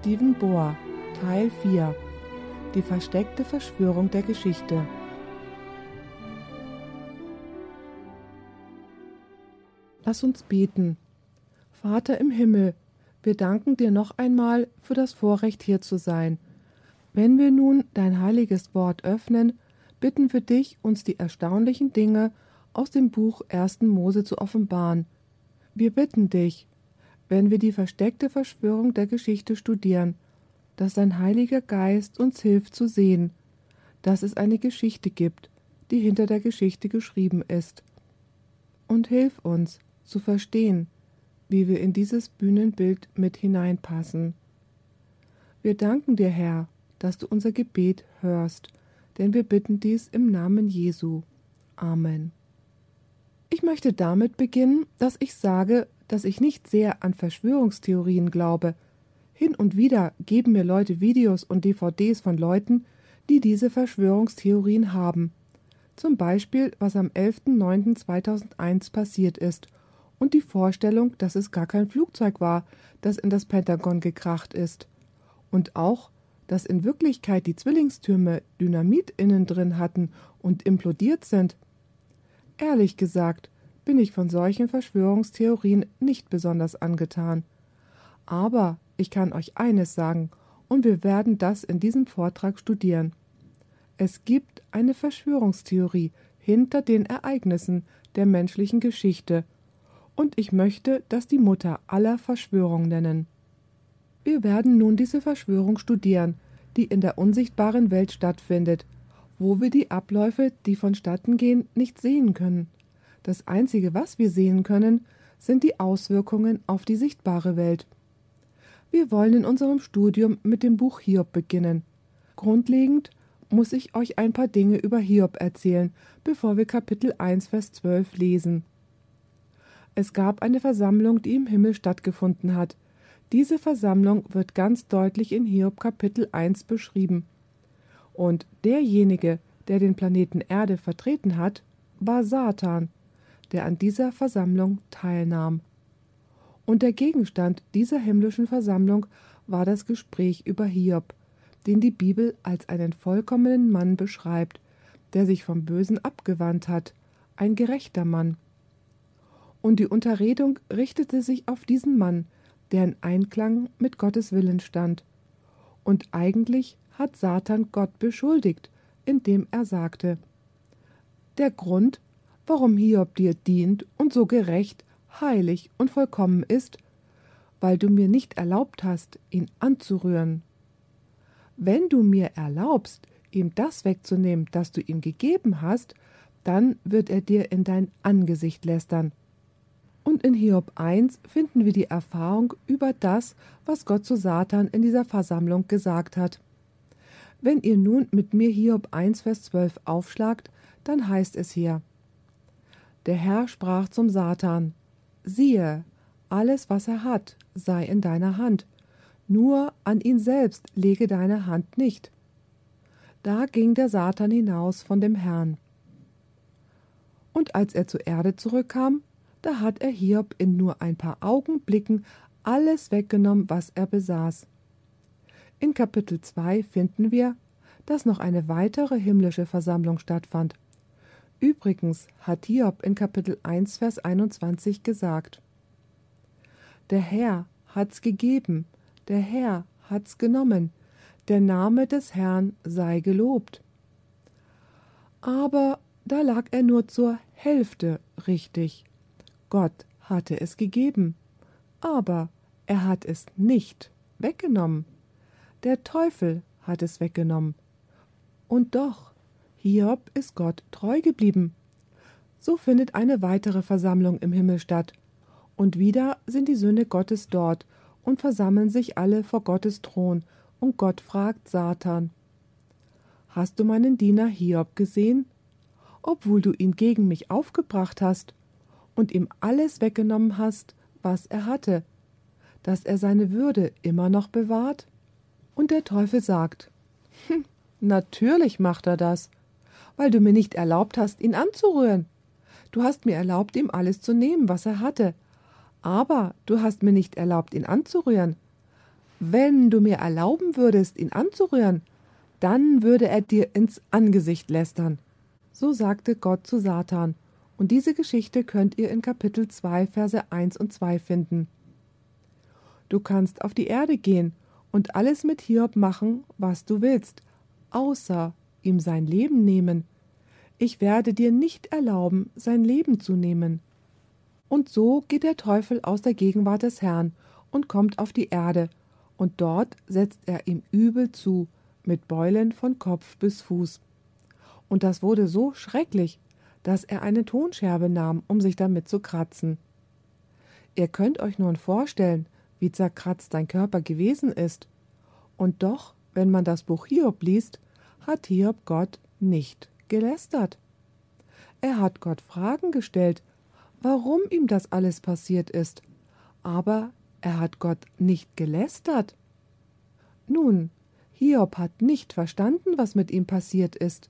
Stephen Bohr, Teil 4 Die versteckte Verschwörung der Geschichte. Lass uns beten. Vater im Himmel, wir danken dir noch einmal für das Vorrecht hier zu sein. Wenn wir nun dein heiliges Wort öffnen, bitten wir dich, uns die erstaunlichen Dinge aus dem Buch 1. Mose zu offenbaren. Wir bitten dich, wenn wir die versteckte Verschwörung der Geschichte studieren, dass dein Heiliger Geist uns hilft zu sehen, dass es eine Geschichte gibt, die hinter der Geschichte geschrieben ist. Und hilf uns zu verstehen, wie wir in dieses Bühnenbild mit hineinpassen. Wir danken dir, Herr, dass du unser Gebet hörst, denn wir bitten dies im Namen Jesu. Amen. Ich möchte damit beginnen, dass ich sage, dass ich nicht sehr an Verschwörungstheorien glaube. Hin und wieder geben mir Leute Videos und DVDs von Leuten, die diese Verschwörungstheorien haben. Zum Beispiel, was am 11.09.2001 passiert ist und die Vorstellung, dass es gar kein Flugzeug war, das in das Pentagon gekracht ist. Und auch, dass in Wirklichkeit die Zwillingstürme Dynamit innen drin hatten und implodiert sind. Ehrlich gesagt, bin ich von solchen Verschwörungstheorien nicht besonders angetan. Aber ich kann euch eines sagen, und wir werden das in diesem Vortrag studieren. Es gibt eine Verschwörungstheorie hinter den Ereignissen der menschlichen Geschichte, und ich möchte das die Mutter aller Verschwörung nennen. Wir werden nun diese Verschwörung studieren, die in der unsichtbaren Welt stattfindet, wo wir die Abläufe, die vonstatten gehen, nicht sehen können. Das Einzige, was wir sehen können, sind die Auswirkungen auf die sichtbare Welt. Wir wollen in unserem Studium mit dem Buch Hiob beginnen. Grundlegend muss ich euch ein paar Dinge über Hiob erzählen, bevor wir Kapitel 1, Vers 12 lesen. Es gab eine Versammlung, die im Himmel stattgefunden hat. Diese Versammlung wird ganz deutlich in Hiob Kapitel 1 beschrieben. Und derjenige, der den Planeten Erde vertreten hat, war Satan der an dieser Versammlung teilnahm. Und der Gegenstand dieser himmlischen Versammlung war das Gespräch über Hiob, den die Bibel als einen vollkommenen Mann beschreibt, der sich vom Bösen abgewandt hat, ein gerechter Mann. Und die Unterredung richtete sich auf diesen Mann, der in Einklang mit Gottes Willen stand. Und eigentlich hat Satan Gott beschuldigt, indem er sagte Der Grund, warum Hiob dir dient und so gerecht, heilig und vollkommen ist, weil du mir nicht erlaubt hast, ihn anzurühren. Wenn du mir erlaubst, ihm das wegzunehmen, das du ihm gegeben hast, dann wird er dir in dein Angesicht lästern. Und in Hiob 1 finden wir die Erfahrung über das, was Gott zu Satan in dieser Versammlung gesagt hat. Wenn ihr nun mit mir Hiob 1, Vers 12 aufschlagt, dann heißt es hier: der Herr sprach zum Satan Siehe, alles, was er hat, sei in deiner Hand, nur an ihn selbst lege deine Hand nicht. Da ging der Satan hinaus von dem Herrn. Und als er zur Erde zurückkam, da hat er Hiob in nur ein paar Augenblicken alles weggenommen, was er besaß. In Kapitel 2 finden wir, dass noch eine weitere himmlische Versammlung stattfand. Übrigens hat Hiob in Kapitel 1, Vers 21 gesagt: Der Herr hat's gegeben, der Herr hat's genommen, der Name des Herrn sei gelobt. Aber da lag er nur zur Hälfte richtig. Gott hatte es gegeben, aber er hat es nicht weggenommen. Der Teufel hat es weggenommen. Und doch Hiob ist Gott treu geblieben. So findet eine weitere Versammlung im Himmel statt. Und wieder sind die Söhne Gottes dort und versammeln sich alle vor Gottes Thron, und Gott fragt Satan Hast du meinen Diener Hiob gesehen? Obwohl du ihn gegen mich aufgebracht hast und ihm alles weggenommen hast, was er hatte, dass er seine Würde immer noch bewahrt? Und der Teufel sagt hm, Natürlich macht er das weil du mir nicht erlaubt hast, ihn anzurühren. Du hast mir erlaubt, ihm alles zu nehmen, was er hatte. Aber du hast mir nicht erlaubt, ihn anzurühren. wenn du mir erlauben würdest, ihn anzurühren, dann würde er dir ins Angesicht lästern. So sagte Gott zu Satan, und diese Geschichte könnt ihr in Kapitel 2, Verse 1 und 2 finden. Du kannst auf die Erde gehen und alles mit Hiob machen, was du willst, außer ihm sein Leben nehmen. Ich werde dir nicht erlauben, sein Leben zu nehmen. Und so geht der Teufel aus der Gegenwart des Herrn und kommt auf die Erde, und dort setzt er ihm übel zu, mit Beulen von Kopf bis Fuß. Und das wurde so schrecklich, dass er eine Tonscherbe nahm, um sich damit zu kratzen. Ihr könnt euch nun vorstellen, wie zerkratzt sein Körper gewesen ist. Und doch, wenn man das Buch Hiob liest, hat Hiob Gott nicht gelästert. Er hat Gott Fragen gestellt, warum ihm das alles passiert ist, aber er hat Gott nicht gelästert. Nun, Hiob hat nicht verstanden, was mit ihm passiert ist.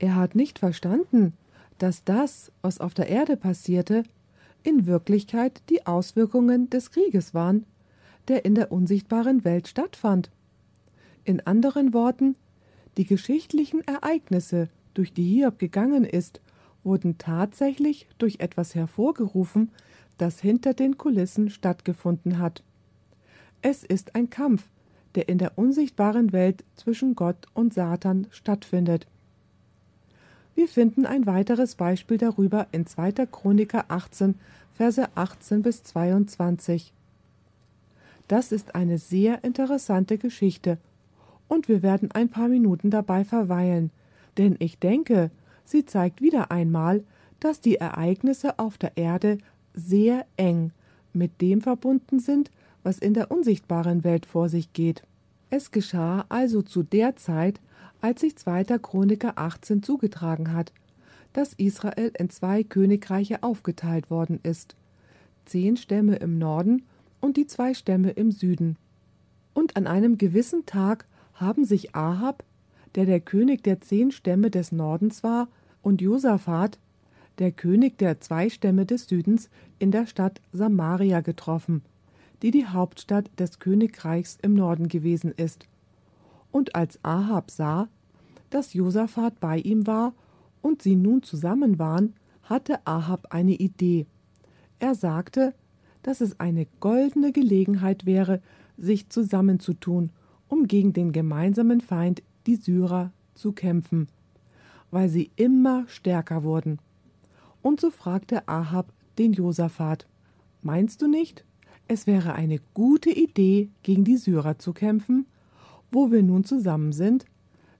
Er hat nicht verstanden, dass das, was auf der Erde passierte, in Wirklichkeit die Auswirkungen des Krieges waren, der in der unsichtbaren Welt stattfand. In anderen Worten, die geschichtlichen Ereignisse, durch die Hiob gegangen ist, wurden tatsächlich durch etwas hervorgerufen, das hinter den Kulissen stattgefunden hat. Es ist ein Kampf, der in der unsichtbaren Welt zwischen Gott und Satan stattfindet. Wir finden ein weiteres Beispiel darüber in 2. Chroniker 18, Verse 18 bis 22. Das ist eine sehr interessante Geschichte, und wir werden ein paar Minuten dabei verweilen, denn ich denke, sie zeigt wieder einmal, dass die Ereignisse auf der Erde sehr eng mit dem verbunden sind, was in der unsichtbaren Welt vor sich geht. Es geschah also zu der Zeit, als sich 2. Chroniker 18 zugetragen hat, dass Israel in zwei Königreiche aufgeteilt worden ist, zehn Stämme im Norden und die zwei Stämme im Süden. Und an einem gewissen Tag haben sich Ahab, der der König der zehn Stämme des Nordens war, und Josaphat, der König der zwei Stämme des Südens, in der Stadt Samaria getroffen, die die Hauptstadt des Königreichs im Norden gewesen ist. Und als Ahab sah, dass Josaphat bei ihm war und sie nun zusammen waren, hatte Ahab eine Idee. Er sagte, dass es eine goldene Gelegenheit wäre, sich zusammenzutun, um gegen den gemeinsamen Feind, die Syrer, zu kämpfen, weil sie immer stärker wurden. Und so fragte Ahab den Josaphat: Meinst du nicht, es wäre eine gute Idee, gegen die Syrer zu kämpfen? Wo wir nun zusammen sind,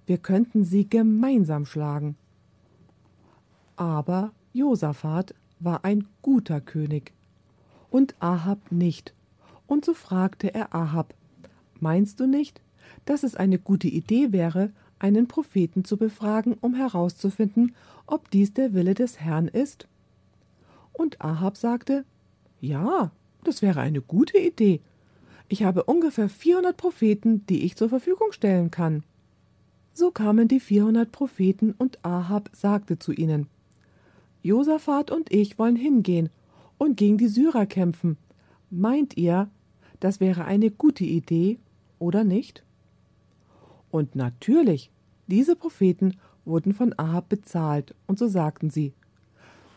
wir könnten sie gemeinsam schlagen. Aber Josaphat war ein guter König und Ahab nicht. Und so fragte er Ahab: Meinst du nicht, dass es eine gute Idee wäre, einen Propheten zu befragen, um herauszufinden, ob dies der Wille des Herrn ist? Und Ahab sagte: Ja, das wäre eine gute Idee. Ich habe ungefähr 400 Propheten, die ich zur Verfügung stellen kann. So kamen die 400 Propheten und Ahab sagte zu ihnen: Josaphat und ich wollen hingehen und gegen die Syrer kämpfen. Meint ihr, das wäre eine gute Idee oder nicht? Und natürlich, diese Propheten wurden von Ahab bezahlt, und so sagten sie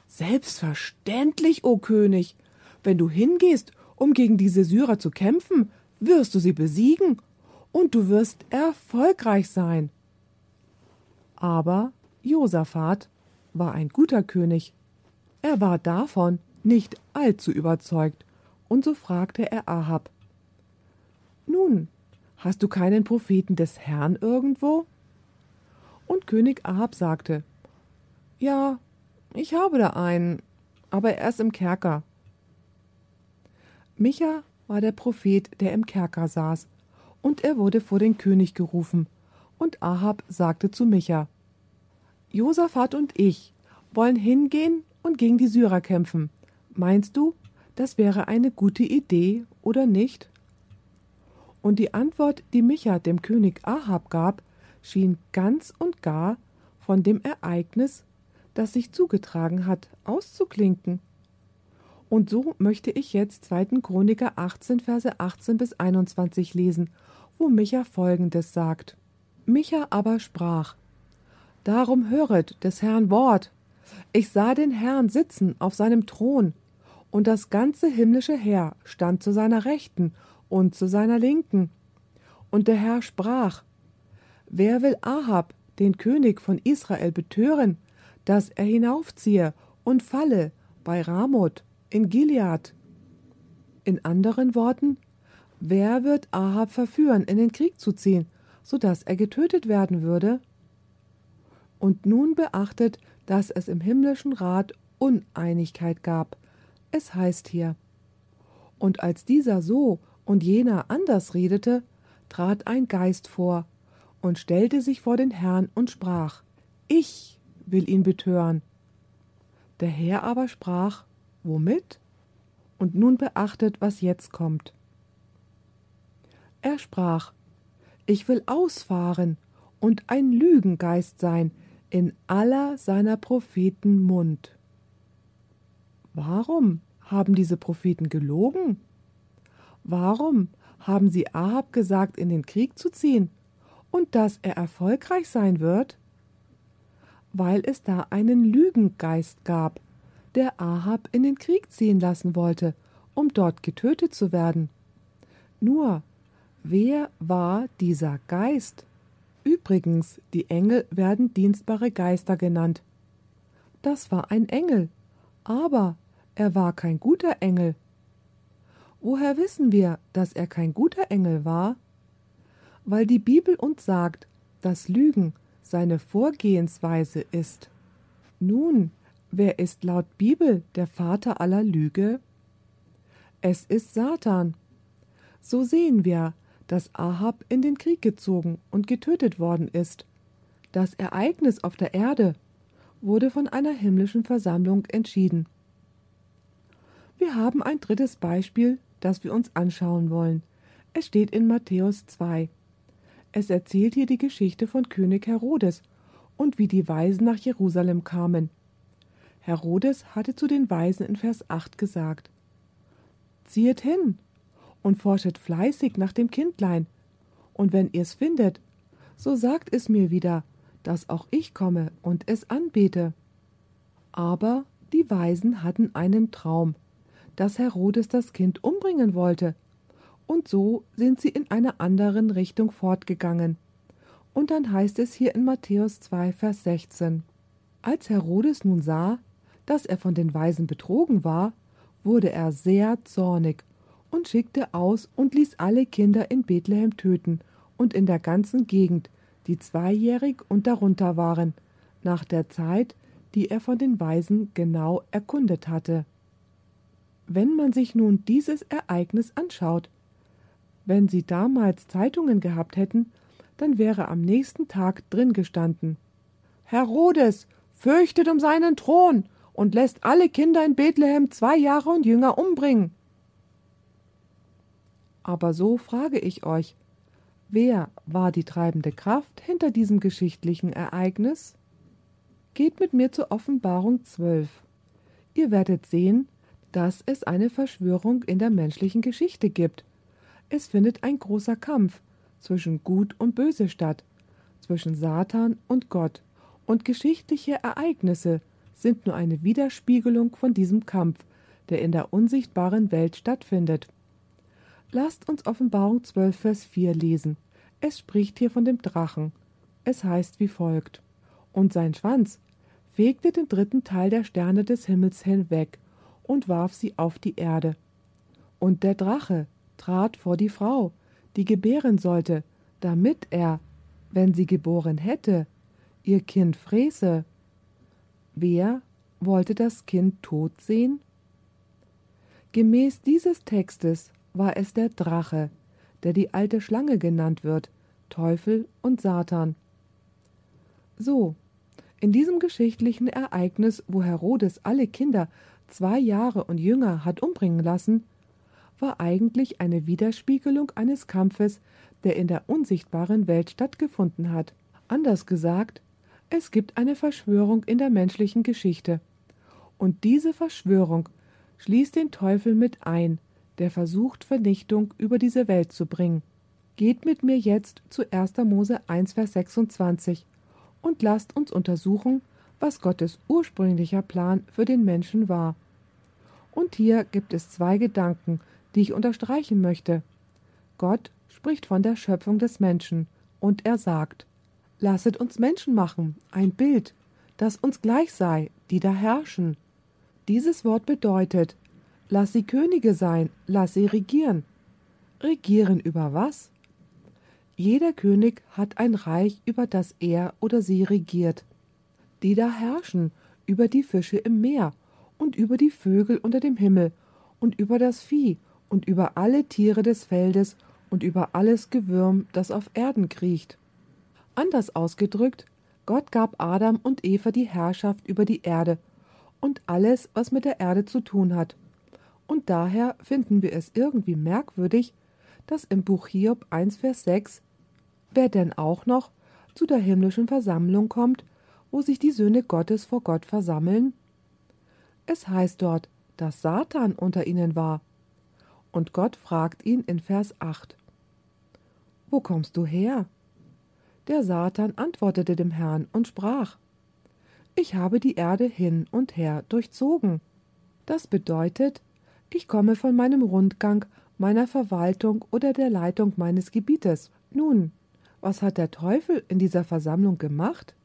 Selbstverständlich, o König, wenn du hingehst, um gegen diese Syrer zu kämpfen, wirst du sie besiegen, und du wirst erfolgreich sein. Aber Josaphat war ein guter König. Er war davon nicht allzu überzeugt, und so fragte er Ahab Nun, hast du keinen Propheten des Herrn irgendwo? Und König Ahab sagte Ja, ich habe da einen, aber er ist im Kerker. Micha war der Prophet, der im Kerker saß, und er wurde vor den König gerufen, und Ahab sagte zu Micha: Josaphat und ich wollen hingehen und gegen die Syrer kämpfen. Meinst du, das wäre eine gute Idee oder nicht? Und die Antwort, die Micha dem König Ahab gab, schien ganz und gar von dem Ereignis, das sich zugetragen hat, auszuklinken. Und so möchte ich jetzt 2. Chroniker 18, Verse 18 bis 21 lesen, wo Micha folgendes sagt. Micha aber sprach: Darum höret des Herrn Wort. Ich sah den Herrn sitzen auf seinem Thron, und das ganze himmlische Heer stand zu seiner Rechten und zu seiner Linken. Und der Herr sprach: Wer will Ahab, den König von Israel, betören, dass er hinaufziehe und falle bei Ramoth in Gilead? In anderen Worten, wer wird Ahab verführen, in den Krieg zu ziehen, so dass er getötet werden würde? Und nun beachtet, dass es im himmlischen Rat Uneinigkeit gab. Es heißt hier, und als dieser so und jener anders redete, trat ein Geist vor und stellte sich vor den Herrn und sprach, Ich will ihn betören. Der Herr aber sprach, Womit? Und nun beachtet, was jetzt kommt. Er sprach, Ich will ausfahren und ein Lügengeist sein in aller seiner Propheten Mund. Warum haben diese Propheten gelogen? Warum haben sie Ahab gesagt, in den Krieg zu ziehen und dass er erfolgreich sein wird? Weil es da einen Lügengeist gab, der Ahab in den Krieg ziehen lassen wollte, um dort getötet zu werden. Nur, wer war dieser Geist? Übrigens, die Engel werden dienstbare Geister genannt. Das war ein Engel, aber er war kein guter Engel. Woher wissen wir, dass er kein guter Engel war? Weil die Bibel uns sagt, dass Lügen seine Vorgehensweise ist. Nun, wer ist laut Bibel der Vater aller Lüge? Es ist Satan. So sehen wir, dass Ahab in den Krieg gezogen und getötet worden ist. Das Ereignis auf der Erde wurde von einer himmlischen Versammlung entschieden. Wir haben ein drittes Beispiel das wir uns anschauen wollen. Es steht in Matthäus 2. Es erzählt hier die Geschichte von König Herodes und wie die Weisen nach Jerusalem kamen. Herodes hatte zu den Weisen in Vers 8 gesagt: Ziehet hin und forschet fleißig nach dem Kindlein, und wenn ihr's findet, so sagt es mir wieder, dass auch ich komme und es anbete. Aber die Weisen hatten einen Traum, dass Herodes das Kind umbringen wollte. Und so sind sie in einer anderen Richtung fortgegangen. Und dann heißt es hier in Matthäus 2, Vers 16. Als Herodes nun sah, dass er von den Weisen betrogen war, wurde er sehr zornig und schickte aus und ließ alle Kinder in Bethlehem töten und in der ganzen Gegend, die zweijährig und darunter waren, nach der Zeit, die er von den Weisen genau erkundet hatte. Wenn man sich nun dieses Ereignis anschaut, wenn sie damals Zeitungen gehabt hätten, dann wäre am nächsten Tag drin gestanden Herodes fürchtet um seinen Thron und lässt alle Kinder in Bethlehem zwei Jahre und jünger umbringen. Aber so frage ich euch, wer war die treibende Kraft hinter diesem geschichtlichen Ereignis? Geht mit mir zur Offenbarung 12. Ihr werdet sehen, dass es eine Verschwörung in der menschlichen Geschichte gibt. Es findet ein großer Kampf zwischen Gut und Böse statt, zwischen Satan und Gott, und geschichtliche Ereignisse sind nur eine Widerspiegelung von diesem Kampf, der in der unsichtbaren Welt stattfindet. Lasst uns Offenbarung 12, Vers 4 lesen. Es spricht hier von dem Drachen. Es heißt wie folgt: Und sein Schwanz fegte den dritten Teil der Sterne des Himmels hinweg und warf sie auf die Erde. Und der Drache trat vor die Frau, die gebären sollte, damit er, wenn sie geboren hätte, ihr Kind fräße. Wer wollte das Kind tot sehen? Gemäß dieses Textes war es der Drache, der die alte Schlange genannt wird, Teufel und Satan. So, in diesem geschichtlichen Ereignis, wo Herodes alle Kinder zwei Jahre und jünger hat umbringen lassen, war eigentlich eine Widerspiegelung eines Kampfes, der in der unsichtbaren Welt stattgefunden hat. Anders gesagt, es gibt eine Verschwörung in der menschlichen Geschichte. Und diese Verschwörung schließt den Teufel mit ein, der versucht, Vernichtung über diese Welt zu bringen. Geht mit mir jetzt zu 1. Mose 1, Vers 26 und lasst uns untersuchen, was Gottes ursprünglicher Plan für den Menschen war. Und hier gibt es zwei Gedanken, die ich unterstreichen möchte. Gott spricht von der Schöpfung des Menschen, und er sagt, Lasset uns Menschen machen, ein Bild, das uns gleich sei, die da herrschen. Dieses Wort bedeutet, lass sie Könige sein, lass sie regieren. Regieren über was? Jeder König hat ein Reich, über das er oder sie regiert. Die da herrschen über die Fische im Meer und über die Vögel unter dem Himmel und über das Vieh und über alle Tiere des Feldes und über alles Gewürm, das auf Erden kriecht. Anders ausgedrückt, Gott gab Adam und Eva die Herrschaft über die Erde und alles, was mit der Erde zu tun hat. Und daher finden wir es irgendwie merkwürdig, dass im Buch Hiob 1, Vers 6 wer denn auch noch zu der himmlischen Versammlung kommt, wo sich die Söhne Gottes vor Gott versammeln? Es heißt dort, dass Satan unter ihnen war. Und Gott fragt ihn in Vers 8: Wo kommst du her? Der Satan antwortete dem Herrn und sprach: Ich habe die Erde hin und her durchzogen. Das bedeutet, ich komme von meinem Rundgang, meiner Verwaltung oder der Leitung meines Gebietes. Nun, was hat der Teufel in dieser Versammlung gemacht?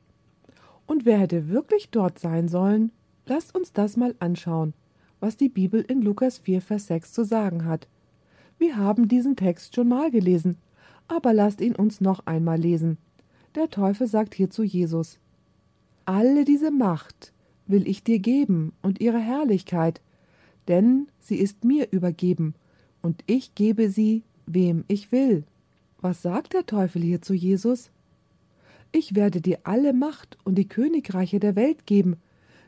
Und wer hätte wirklich dort sein sollen? Lasst uns das mal anschauen, was die Bibel in Lukas 4, Vers 6 zu sagen hat. Wir haben diesen Text schon mal gelesen, aber lasst ihn uns noch einmal lesen. Der Teufel sagt hier zu Jesus: Alle diese Macht will ich dir geben und ihre Herrlichkeit, denn sie ist mir übergeben, und ich gebe sie, wem ich will. Was sagt der Teufel hier zu Jesus? Ich werde dir alle Macht und die Königreiche der Welt geben,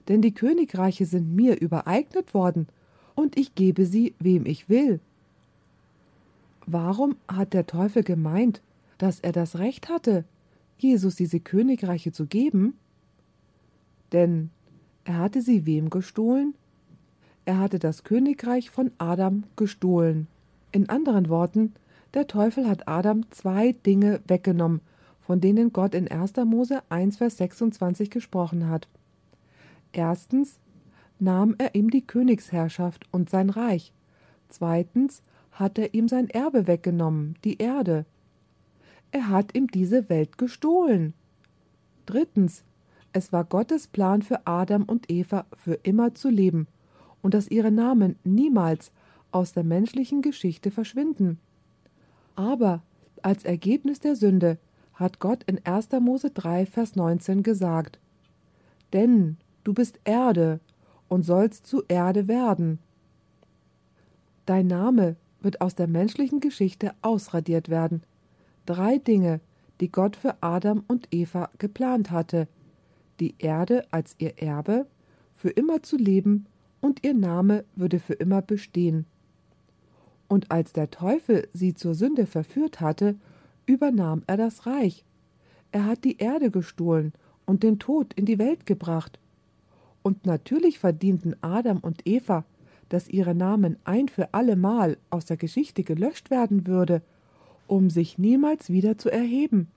denn die Königreiche sind mir übereignet worden, und ich gebe sie, wem ich will. Warum hat der Teufel gemeint, dass er das Recht hatte, Jesus diese Königreiche zu geben? Denn er hatte sie wem gestohlen? Er hatte das Königreich von Adam gestohlen. In anderen Worten, der Teufel hat Adam zwei Dinge weggenommen, von denen Gott in 1. Mose 1, Vers 26 gesprochen hat. Erstens nahm er ihm die Königsherrschaft und sein Reich. Zweitens hat er ihm sein Erbe weggenommen, die Erde. Er hat ihm diese Welt gestohlen. Drittens, es war Gottes Plan für Adam und Eva für immer zu leben und dass ihre Namen niemals aus der menschlichen Geschichte verschwinden. Aber als Ergebnis der Sünde hat Gott in 1. Mose 3, Vers 19 gesagt: Denn du bist Erde und sollst zu Erde werden. Dein Name wird aus der menschlichen Geschichte ausradiert werden. Drei Dinge, die Gott für Adam und Eva geplant hatte: die Erde als ihr Erbe, für immer zu leben und ihr Name würde für immer bestehen. Und als der Teufel sie zur Sünde verführt hatte, übernahm er das Reich. Er hat die Erde gestohlen und den Tod in die Welt gebracht. Und natürlich verdienten Adam und Eva, dass ihre Namen ein für allemal aus der Geschichte gelöscht werden würde, um sich niemals wieder zu erheben.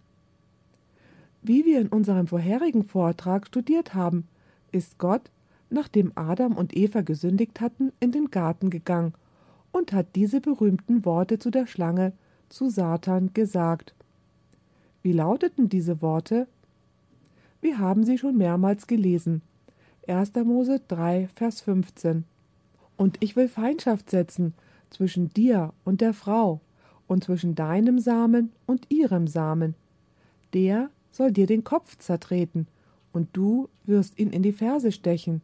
Wie wir in unserem vorherigen Vortrag studiert haben, ist Gott, nachdem Adam und Eva gesündigt hatten, in den Garten gegangen und hat diese berühmten Worte zu der Schlange, zu Satan, gesagt. Wie lauteten diese Worte? Wir haben sie schon mehrmals gelesen. 1. Mose 3, Vers 15. Und ich will Feindschaft setzen zwischen dir und der Frau und zwischen deinem Samen und ihrem Samen. Der soll dir den Kopf zertreten, und du wirst ihn in die Ferse stechen.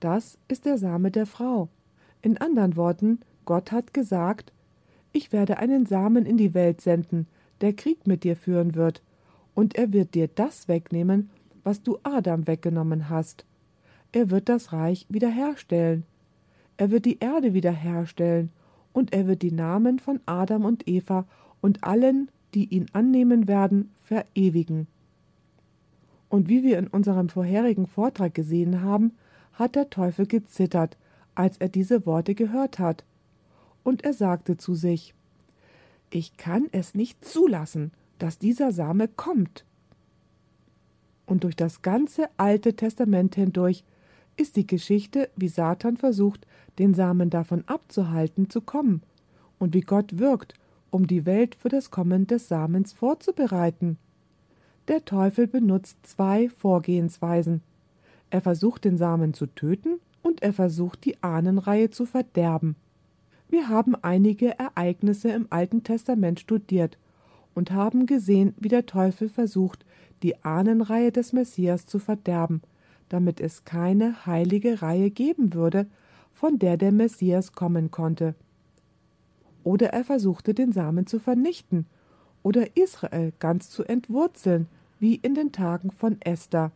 Das ist der Same der Frau, in anderen Worten, Gott hat gesagt, ich werde einen Samen in die Welt senden, der Krieg mit dir führen wird, und er wird dir das wegnehmen, was du Adam weggenommen hast. Er wird das Reich wiederherstellen. Er wird die Erde wiederherstellen, und er wird die Namen von Adam und Eva und allen, die ihn annehmen werden, verewigen. Und wie wir in unserem vorherigen Vortrag gesehen haben, hat der Teufel gezittert, als er diese Worte gehört hat. Und er sagte zu sich Ich kann es nicht zulassen, dass dieser Same kommt. Und durch das ganze Alte Testament hindurch ist die Geschichte, wie Satan versucht, den Samen davon abzuhalten, zu kommen, und wie Gott wirkt, um die Welt für das Kommen des Samens vorzubereiten. Der Teufel benutzt zwei Vorgehensweisen. Er versucht den Samen zu töten und er versucht die Ahnenreihe zu verderben. Wir haben einige Ereignisse im Alten Testament studiert und haben gesehen, wie der Teufel versucht, die Ahnenreihe des Messias zu verderben, damit es keine heilige Reihe geben würde, von der der Messias kommen konnte. Oder er versuchte den Samen zu vernichten oder Israel ganz zu entwurzeln, wie in den Tagen von Esther.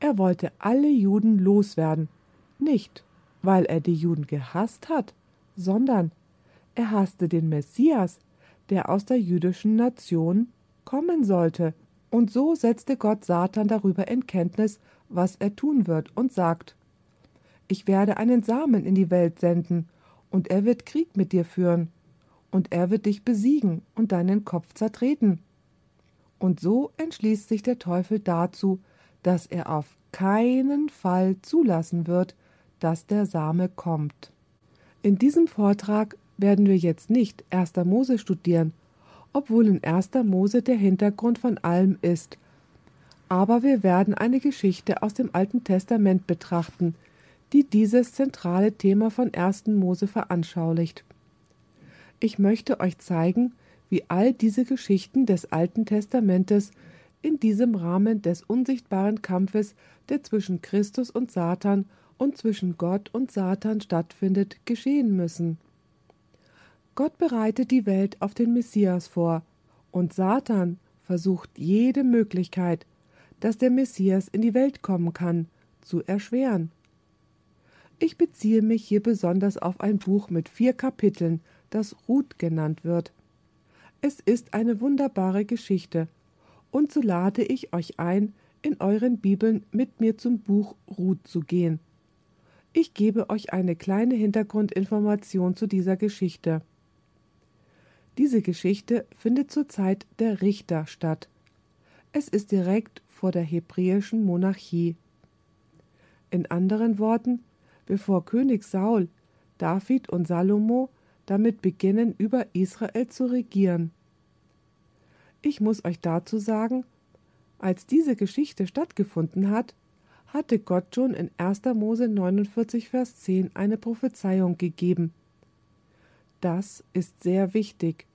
Er wollte alle Juden loswerden, nicht weil er die Juden gehasst hat, sondern er hasste den Messias, der aus der jüdischen Nation kommen sollte. Und so setzte Gott Satan darüber in Kenntnis, was er tun wird, und sagt Ich werde einen Samen in die Welt senden, und er wird Krieg mit dir führen, und er wird dich besiegen und deinen Kopf zertreten. Und so entschließt sich der Teufel dazu, dass er auf keinen Fall zulassen wird, dass der Same kommt. In diesem Vortrag werden wir jetzt nicht 1. Mose studieren, obwohl in 1. Mose der Hintergrund von allem ist. Aber wir werden eine Geschichte aus dem Alten Testament betrachten, die dieses zentrale Thema von 1. Mose veranschaulicht. Ich möchte euch zeigen, wie all diese Geschichten des Alten Testamentes in diesem Rahmen des unsichtbaren Kampfes, der zwischen Christus und Satan und zwischen Gott und Satan stattfindet, geschehen müssen. Gott bereitet die Welt auf den Messias vor, und Satan versucht jede Möglichkeit, dass der Messias in die Welt kommen kann, zu erschweren. Ich beziehe mich hier besonders auf ein Buch mit vier Kapiteln, das Ruth genannt wird. Es ist eine wunderbare Geschichte, und so lade ich euch ein, in euren Bibeln mit mir zum Buch Ruth zu gehen. Ich gebe euch eine kleine Hintergrundinformation zu dieser Geschichte. Diese Geschichte findet zur Zeit der Richter statt. Es ist direkt vor der hebräischen Monarchie. In anderen Worten, bevor König Saul, David und Salomo damit beginnen, über Israel zu regieren. Ich muss euch dazu sagen, als diese Geschichte stattgefunden hat, hatte Gott schon in 1. Mose 49, Vers 10 eine Prophezeiung gegeben. Das ist sehr wichtig.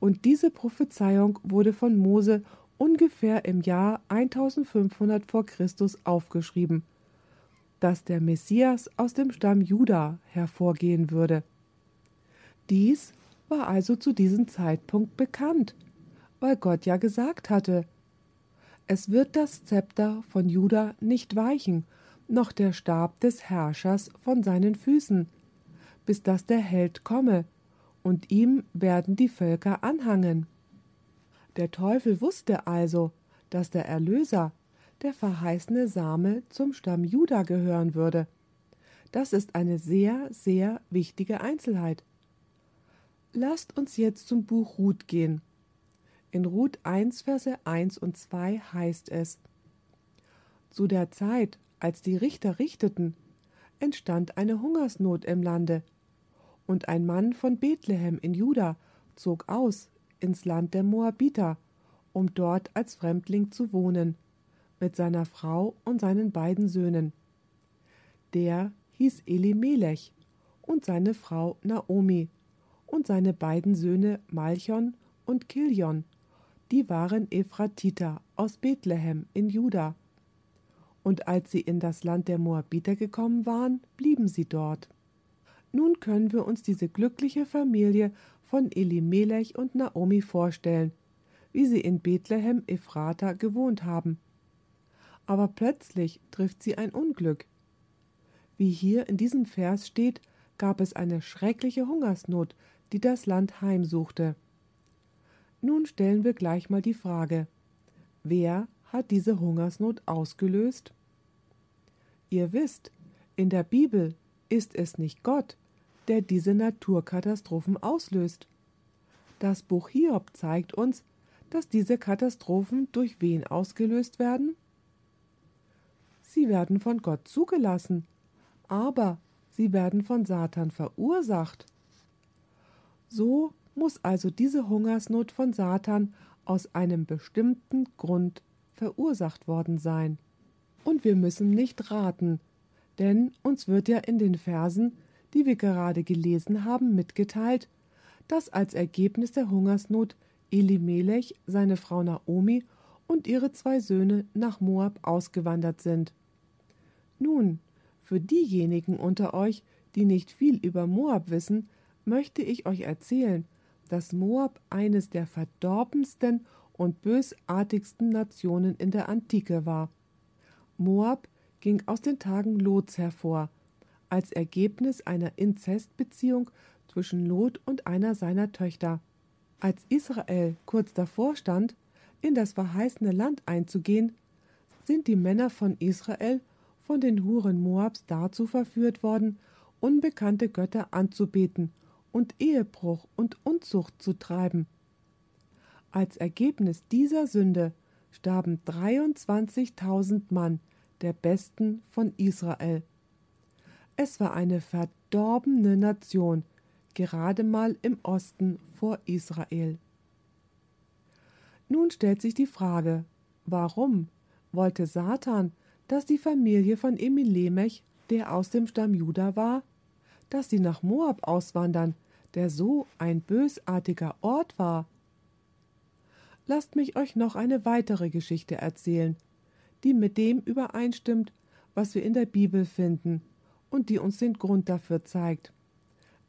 Und diese Prophezeiung wurde von Mose ungefähr im Jahr 1500 vor Christus aufgeschrieben, dass der Messias aus dem Stamm Juda hervorgehen würde. Dies war also zu diesem Zeitpunkt bekannt, weil Gott ja gesagt hatte, es wird das Zepter von Juda nicht weichen, noch der Stab des Herrschers von seinen Füßen, bis dass der Held komme, und ihm werden die Völker anhangen. Der Teufel wusste also, dass der Erlöser, der verheißene Same, zum Stamm Juda gehören würde. Das ist eine sehr, sehr wichtige Einzelheit. Lasst uns jetzt zum Buch Ruth gehen. In Ruth 1, Verse 1 und 2 heißt es: Zu der Zeit, als die Richter richteten, entstand eine Hungersnot im Lande, und ein Mann von Bethlehem in Juda zog aus ins Land der Moabiter, um dort als Fremdling zu wohnen, mit seiner Frau und seinen beiden Söhnen. Der hieß Elimelech und seine Frau Naomi und seine beiden Söhne Malchon und Kilion, die waren Ephratiter aus Bethlehem in Juda. Und als sie in das Land der Moabiter gekommen waren, blieben sie dort. Nun können wir uns diese glückliche Familie von Elimelech und Naomi vorstellen, wie sie in Bethlehem Ephrata gewohnt haben. Aber plötzlich trifft sie ein Unglück. Wie hier in diesem Vers steht, gab es eine schreckliche Hungersnot, die das Land heimsuchte. Nun stellen wir gleich mal die Frage, wer hat diese Hungersnot ausgelöst? Ihr wisst, In der Bibel ist es nicht Gott, der diese Naturkatastrophen auslöst. Das Buch Hiob zeigt uns, dass diese Katastrophen durch wen ausgelöst werden? Sie werden von Gott zugelassen, aber sie werden von Satan verursacht. So muss also diese Hungersnot von Satan aus einem bestimmten Grund verursacht worden sein. Und wir müssen nicht raten, denn uns wird ja in den Versen, die wir gerade gelesen haben, mitgeteilt, dass als Ergebnis der Hungersnot Elimelech, seine Frau Naomi und ihre zwei Söhne nach Moab ausgewandert sind. Nun, für diejenigen unter euch, die nicht viel über Moab wissen, möchte ich euch erzählen, dass Moab eines der verdorbensten und bösartigsten Nationen in der Antike war. Moab ging aus den Tagen Lots hervor, als Ergebnis einer Inzestbeziehung zwischen Lot und einer seiner Töchter. Als Israel kurz davor stand, in das verheißene Land einzugehen, sind die Männer von Israel von den Huren Moabs dazu verführt worden, unbekannte Götter anzubeten und Ehebruch und Unzucht zu treiben. Als Ergebnis dieser Sünde starben 23.000 Mann der Besten von Israel. Es war eine verdorbene Nation, gerade mal im Osten vor Israel. Nun stellt sich die Frage, warum wollte Satan, dass die Familie von Emilemech, der aus dem Stamm Juda war, dass sie nach Moab auswandern, der so ein bösartiger Ort war? Lasst mich euch noch eine weitere Geschichte erzählen, die mit dem übereinstimmt, was wir in der Bibel finden und die uns den Grund dafür zeigt.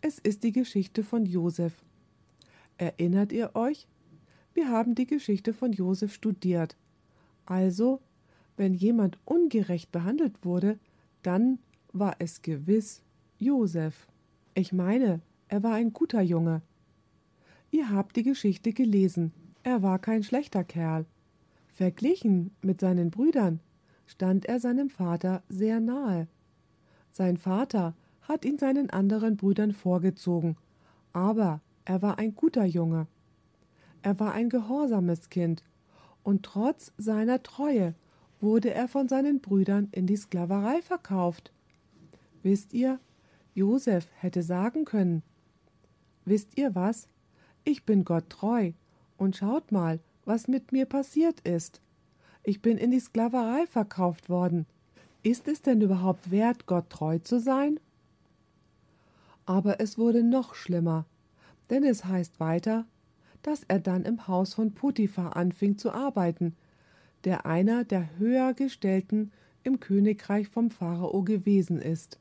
Es ist die Geschichte von Josef. Erinnert ihr euch? Wir haben die Geschichte von Josef studiert. Also, wenn jemand ungerecht behandelt wurde, dann war es gewiss Josef. Ich meine, er war ein guter Junge. Ihr habt die Geschichte gelesen. Er war kein schlechter Kerl. Verglichen mit seinen Brüdern stand er seinem Vater sehr nahe. Sein Vater hat ihn seinen anderen Brüdern vorgezogen, aber er war ein guter Junge. Er war ein gehorsames Kind, und trotz seiner Treue wurde er von seinen Brüdern in die Sklaverei verkauft. Wisst ihr, Josef hätte sagen können, Wisst ihr was? Ich bin Gott treu, und schaut mal, was mit mir passiert ist. Ich bin in die Sklaverei verkauft worden. Ist es denn überhaupt wert, Gott treu zu sein? Aber es wurde noch schlimmer, denn es heißt weiter, dass er dann im Haus von Potiphar anfing zu arbeiten, der einer der höher gestellten im Königreich vom Pharao gewesen ist.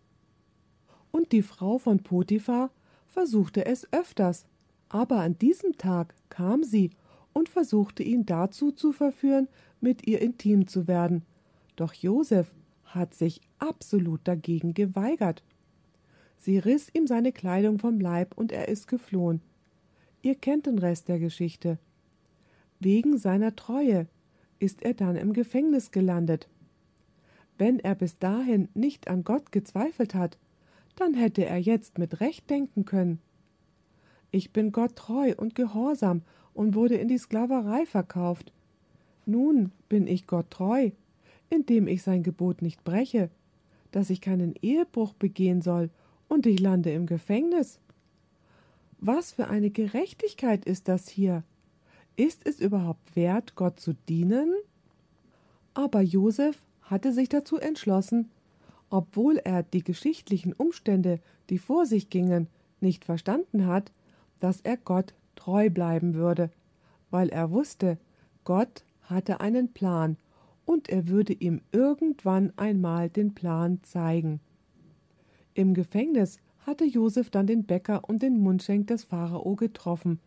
Und die Frau von Potiphar versuchte es öfters, aber an diesem Tag kam sie und versuchte ihn dazu zu verführen, mit ihr intim zu werden. Doch Josef hat sich absolut dagegen geweigert. Sie riss ihm seine Kleidung vom Leib und er ist geflohen. Ihr kennt den Rest der Geschichte. Wegen seiner Treue ist er dann im Gefängnis gelandet. Wenn er bis dahin nicht an Gott gezweifelt hat, dann hätte er jetzt mit Recht denken können. Ich bin Gott treu und gehorsam und wurde in die Sklaverei verkauft. Nun bin ich Gott treu, indem ich sein Gebot nicht breche, dass ich keinen Ehebruch begehen soll, und ich lande im Gefängnis. Was für eine Gerechtigkeit ist das hier? Ist es überhaupt wert, Gott zu dienen? Aber Josef hatte sich dazu entschlossen, obwohl er die geschichtlichen Umstände, die vor sich gingen, nicht verstanden hat, dass er Gott treu bleiben würde, weil er wusste, Gott hatte einen Plan und er würde ihm irgendwann einmal den Plan zeigen. Im Gefängnis hatte Josef dann den Bäcker und den Mundschenk des Pharao getroffen.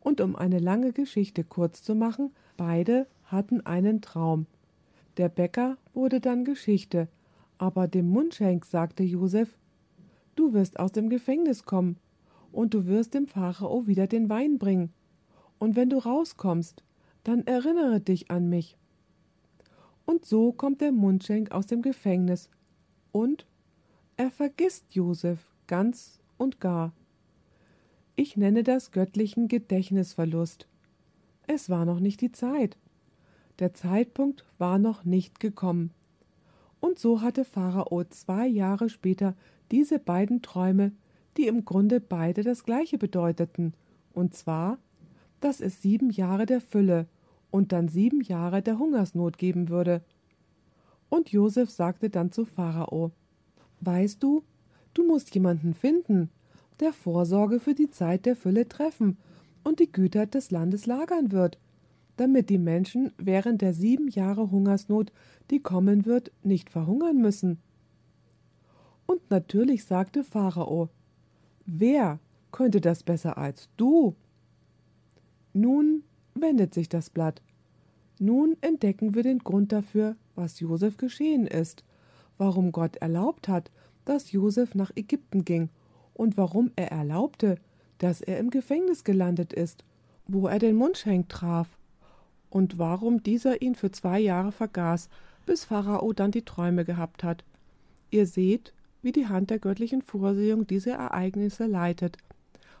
Und um eine lange Geschichte kurz zu machen, beide hatten einen Traum. Der Bäcker wurde dann Geschichte, aber dem Mundschenk sagte Josef, Du wirst aus dem Gefängnis kommen und du wirst dem Pharao wieder den Wein bringen. Und wenn du rauskommst, dann erinnere dich an mich. Und so kommt der Mundschenk aus dem Gefängnis. Und Er vergisst Josef ganz und gar. Ich nenne das göttlichen Gedächtnisverlust. Es war noch nicht die Zeit. Der Zeitpunkt war noch nicht gekommen. Und so hatte Pharao zwei Jahre später diese beiden Träume, die im Grunde beide das gleiche bedeuteten, und zwar, dass es sieben Jahre der Fülle und dann sieben Jahre der Hungersnot geben würde. Und Josef sagte dann zu Pharao Weißt du, du musst jemanden finden, der Vorsorge für die Zeit der Fülle treffen und die Güter des Landes lagern wird, damit die Menschen während der sieben Jahre Hungersnot, die kommen wird, nicht verhungern müssen. Und natürlich sagte Pharao Wer könnte das besser als du? Nun wendet sich das Blatt. Nun entdecken wir den Grund dafür, was Josef geschehen ist, warum Gott erlaubt hat, dass Josef nach Ägypten ging und warum er erlaubte, dass er im Gefängnis gelandet ist, wo er den Mundschenk traf, und warum dieser ihn für zwei Jahre vergaß, bis Pharao dann die Träume gehabt hat. Ihr seht, wie die Hand der göttlichen Vorsehung diese Ereignisse leitet.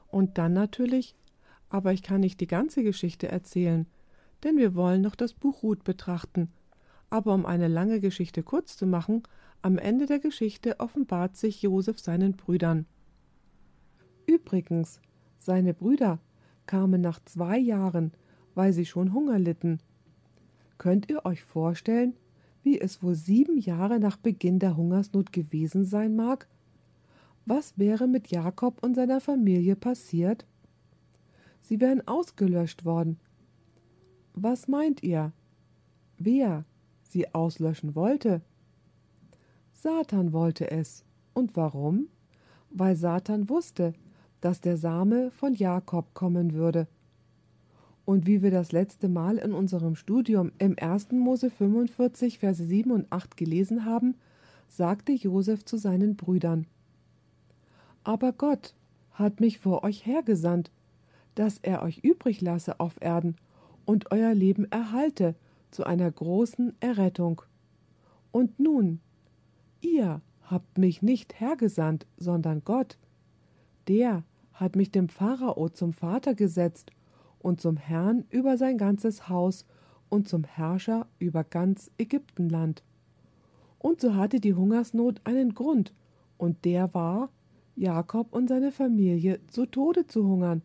Und dann natürlich, aber ich kann nicht die ganze Geschichte erzählen, denn wir wollen noch das Buch Ruth betrachten. Aber um eine lange Geschichte kurz zu machen, am Ende der Geschichte offenbart sich Josef seinen Brüdern. Übrigens, seine Brüder kamen nach zwei Jahren, weil sie schon Hunger litten. Könnt ihr euch vorstellen, wie es wohl sieben Jahre nach Beginn der Hungersnot gewesen sein mag? Was wäre mit Jakob und seiner Familie passiert? Sie wären ausgelöscht worden. Was meint ihr? Wer sie auslöschen wollte? Satan wollte es. Und warum? Weil Satan wusste, dass der Same von Jakob kommen würde. Und wie wir das letzte Mal in unserem Studium im 1. Mose 45, Verse 7 und 8 gelesen haben, sagte Josef zu seinen Brüdern: Aber Gott hat mich vor euch hergesandt, dass er euch übrig lasse auf Erden und euer Leben erhalte zu einer großen Errettung. Und nun, ihr habt mich nicht hergesandt, sondern Gott, der hat mich dem Pharao zum Vater gesetzt und zum Herrn über sein ganzes Haus und zum Herrscher über ganz Ägyptenland. Und so hatte die Hungersnot einen Grund, und der war, Jakob und seine Familie zu Tode zu hungern.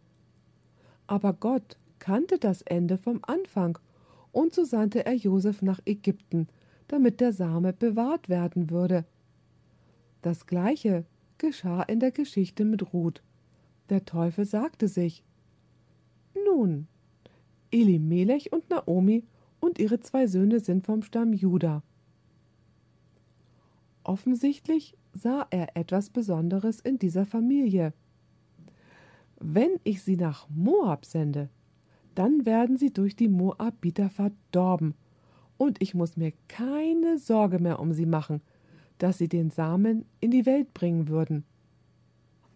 Aber Gott kannte das Ende vom Anfang, und so sandte er Josef nach Ägypten, damit der Same bewahrt werden würde. Das gleiche geschah in der Geschichte mit Ruth. Der Teufel sagte sich Nun, Elimelech und Naomi und ihre zwei Söhne sind vom Stamm Juda. Offensichtlich sah er etwas Besonderes in dieser Familie. Wenn ich sie nach Moab sende, dann werden sie durch die Moabiter verdorben, und ich muss mir keine Sorge mehr um sie machen, dass sie den Samen in die Welt bringen würden.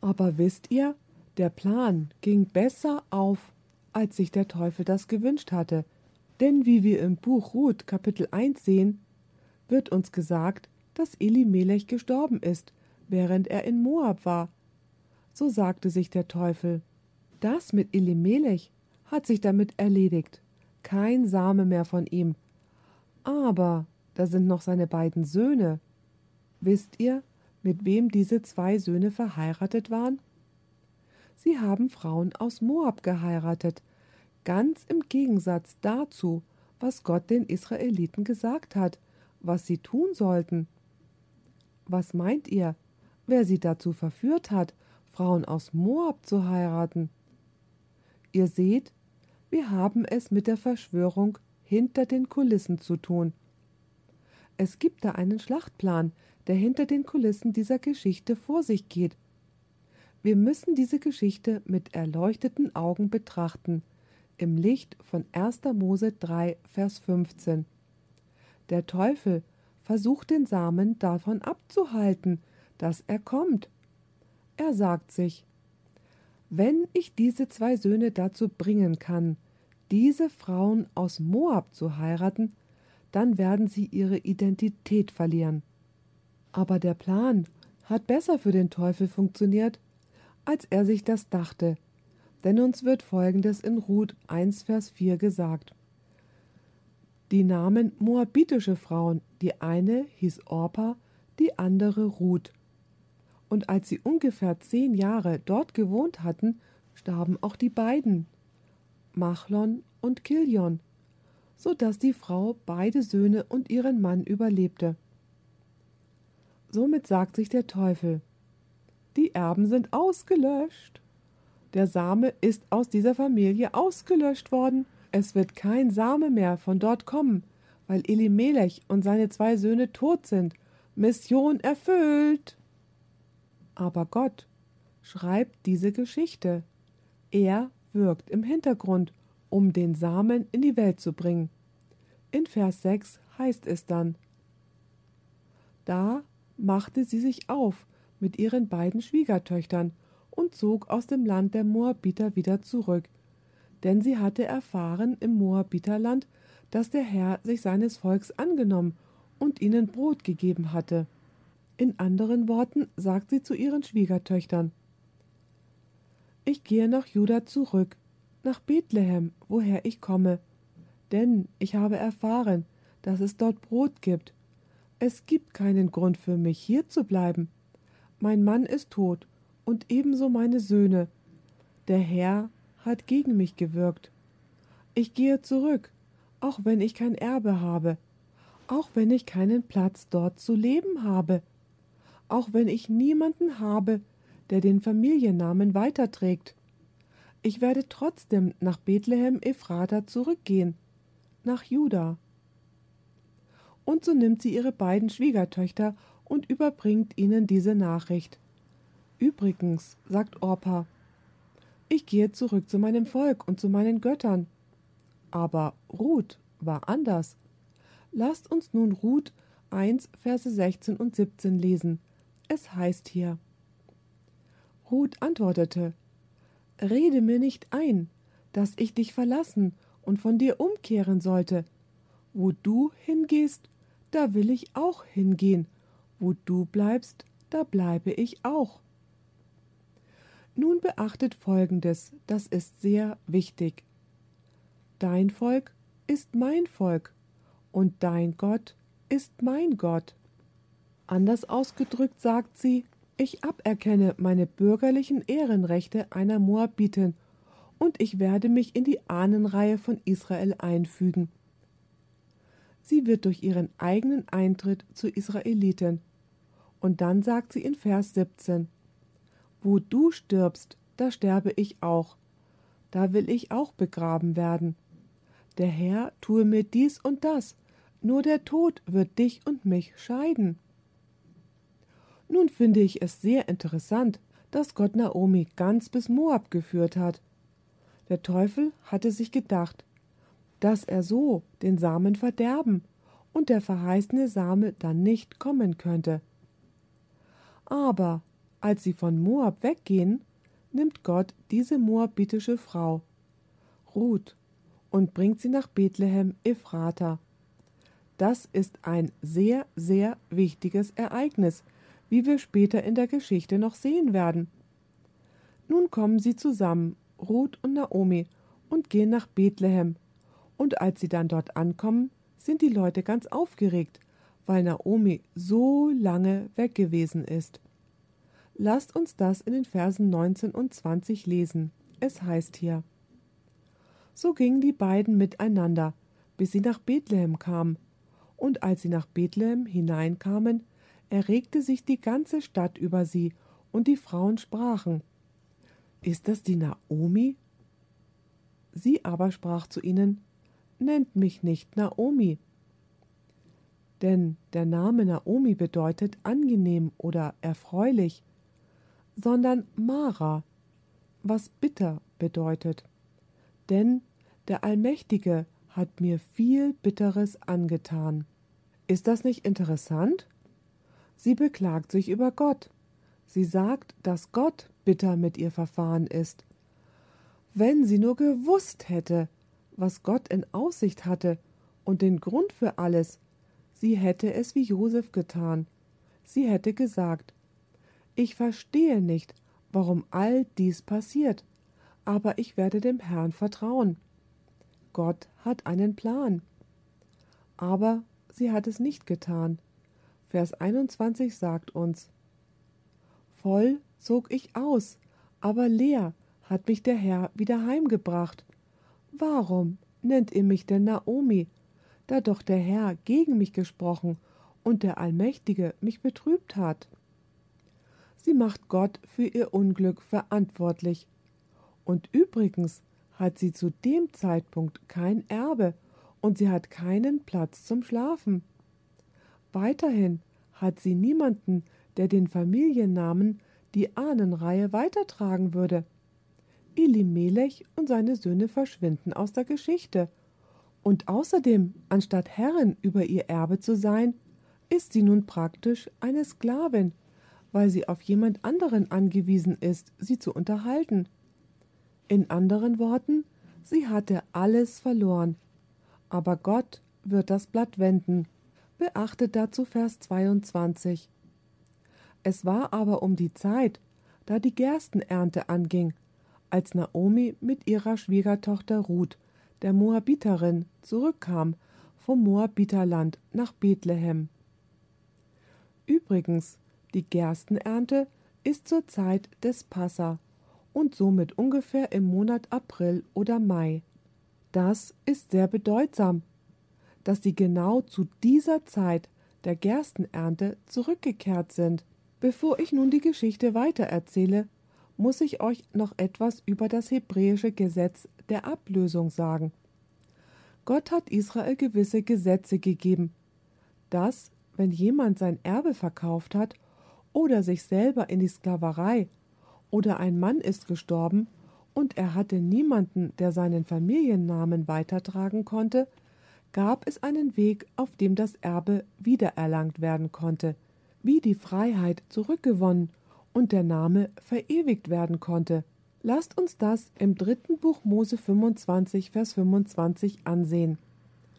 Aber wisst ihr, der Plan ging besser auf, als sich der Teufel das gewünscht hatte, denn wie wir im Buch Ruth Kapitel 1 sehen, wird uns gesagt, dass Elimelech gestorben ist, während er in Moab war. So sagte sich der Teufel. Das mit Elimelech hat sich damit erledigt. Kein Same mehr von ihm. Aber da sind noch seine beiden Söhne. Wisst ihr, mit wem diese zwei Söhne verheiratet waren? Sie haben Frauen aus Moab geheiratet, ganz im Gegensatz dazu, was Gott den Israeliten gesagt hat, was sie tun sollten. Was meint ihr, wer sie dazu verführt hat, Frauen aus Moab zu heiraten? Ihr seht, wir haben es mit der Verschwörung hinter den Kulissen zu tun. Es gibt da einen Schlachtplan, der hinter den Kulissen dieser Geschichte vor sich geht. Wir müssen diese Geschichte mit erleuchteten Augen betrachten, im Licht von 1. Mose 3, Vers 15. Der Teufel versucht den Samen davon abzuhalten, dass er kommt. Er sagt sich, wenn ich diese zwei Söhne dazu bringen kann, diese Frauen aus Moab zu heiraten, dann werden sie ihre Identität verlieren. Aber der Plan hat besser für den Teufel funktioniert, als er sich das dachte, denn uns wird folgendes in Ruth 1, Vers 4 gesagt. Die nahmen moabitische Frauen, die eine hieß Orpa, die andere Ruth. Und als sie ungefähr zehn Jahre dort gewohnt hatten, starben auch die beiden, Machlon und Kilion, so dass die Frau beide Söhne und ihren Mann überlebte. Somit sagt sich der Teufel, die Erben sind ausgelöscht. Der Same ist aus dieser Familie ausgelöscht worden. Es wird kein Same mehr von dort kommen, weil Elimelech und seine zwei Söhne tot sind. Mission erfüllt. Aber Gott schreibt diese Geschichte. Er wirkt im Hintergrund, um den Samen in die Welt zu bringen. In Vers 6 heißt es dann, Da machte sie sich auf mit ihren beiden Schwiegertöchtern und zog aus dem Land der Moabiter wieder zurück, denn sie hatte erfahren im Moabiterland, dass der Herr sich seines Volks angenommen und ihnen Brot gegeben hatte. In anderen Worten sagt sie zu ihren Schwiegertöchtern Ich gehe nach Juda zurück, nach Bethlehem, woher ich komme, denn ich habe erfahren, dass es dort Brot gibt. Es gibt keinen Grund für mich, hier zu bleiben. Mein Mann ist tot, und ebenso meine Söhne. Der Herr hat gegen mich gewirkt. Ich gehe zurück, auch wenn ich kein Erbe habe, auch wenn ich keinen Platz dort zu leben habe, auch wenn ich niemanden habe, der den Familiennamen weiterträgt. Ich werde trotzdem nach Bethlehem Ephrata zurückgehen, nach Juda. Und so nimmt sie ihre beiden Schwiegertöchter und überbringt ihnen diese Nachricht. Übrigens, sagt Orpa, ich gehe zurück zu meinem Volk und zu meinen Göttern. Aber Ruth war anders. Lasst uns nun Ruth 1, Verse 16 und 17 lesen. Es heißt hier: Ruth antwortete: Rede mir nicht ein, dass ich dich verlassen und von dir umkehren sollte. Wo du hingehst, da will ich auch hingehen. Wo du bleibst, da bleibe ich auch. Nun beachtet Folgendes, das ist sehr wichtig. Dein Volk ist mein Volk und dein Gott ist mein Gott. Anders ausgedrückt sagt sie, ich aberkenne meine bürgerlichen Ehrenrechte einer Moabitin und ich werde mich in die Ahnenreihe von Israel einfügen. Sie wird durch ihren eigenen Eintritt zu Israeliten. Und dann sagt sie in Vers 17, wo du stirbst, da sterbe ich auch. Da will ich auch begraben werden. Der Herr tue mir dies und das, nur der Tod wird dich und mich scheiden. Nun finde ich es sehr interessant, dass Gott Naomi ganz bis Moab geführt hat. Der Teufel hatte sich gedacht, dass er so den Samen verderben und der verheißene Same dann nicht kommen könnte. Aber als sie von Moab weggehen, nimmt Gott diese moabitische Frau, Ruth, und bringt sie nach Bethlehem Ephrata. Das ist ein sehr, sehr wichtiges Ereignis, wie wir später in der Geschichte noch sehen werden. Nun kommen sie zusammen, Ruth und Naomi, und gehen nach Bethlehem. Und als sie dann dort ankommen, sind die Leute ganz aufgeregt, weil Naomi so lange weg gewesen ist. Lasst uns das in den Versen 19 und 20 lesen. Es heißt hier: So gingen die beiden miteinander, bis sie nach Bethlehem kamen. Und als sie nach Bethlehem hineinkamen, erregte sich die ganze Stadt über sie, und die Frauen sprachen: Ist das die Naomi? Sie aber sprach zu ihnen: Nennt mich nicht Naomi. Denn der Name Naomi bedeutet angenehm oder erfreulich sondern Mara, was bitter bedeutet. Denn der Allmächtige hat mir viel Bitteres angetan. Ist das nicht interessant? Sie beklagt sich über Gott. Sie sagt, dass Gott bitter mit ihr verfahren ist. Wenn sie nur gewusst hätte, was Gott in Aussicht hatte und den Grund für alles, sie hätte es wie Josef getan. Sie hätte gesagt, Ich verstehe nicht, warum all dies passiert, aber ich werde dem Herrn vertrauen. Gott hat einen Plan. Aber sie hat es nicht getan. Vers 21 sagt uns, Voll zog ich aus, aber leer hat mich der Herr wieder heimgebracht. Warum nennt ihr mich denn Naomi, da doch der Herr gegen mich gesprochen und der Allmächtige mich betrübt hat? Sie macht Gott für ihr Unglück verantwortlich. Und übrigens hat sie zu dem Zeitpunkt kein Erbe und sie hat keinen Platz zum Schlafen. Weiterhin hat sie niemanden, der den Familiennamen, die Ahnenreihe weitertragen würde. Elimelech und seine Söhne verschwinden aus der Geschichte. Und außerdem, anstatt Herrin über ihr Erbe zu sein, ist sie nun praktisch eine Sklavin, weil sie auf jemand anderen angewiesen ist, sie zu unterhalten. In anderen Worten, sie hatte alles verloren. Aber Gott wird das Blatt wenden. Beachtet dazu Vers 22. Es war aber um die Zeit, da die Gerstenernte anging, als Naomi mit ihrer Schwiegertochter Ruth, der Moabiterin, zurückkam vom Moabiterland nach Bethlehem. Übrigens, die Gerstenernte ist zur Zeit des Passa und somit ungefähr im Monat April oder Mai. Das ist sehr bedeutsam, dass sie genau zu dieser Zeit der Gerstenernte zurückgekehrt sind. Bevor ich nun die Geschichte weitererzähle, muss ich euch noch etwas über das hebräische Gesetz der Ablösung sagen. Gott hat Israel gewisse Gesetze gegeben, dass, wenn jemand sein Erbe verkauft hat oder sich selber in die Sklaverei oder ein Mann ist gestorben und er hatte niemanden, der seinen Familiennamen weitertragen konnte, gab es einen Weg, auf dem das Erbe wiedererlangt werden konnte, wie die Freiheit zurückgewonnen und der Name verewigt werden konnte. Lasst uns das im dritten Buch Mose 25, Vers 25 ansehen.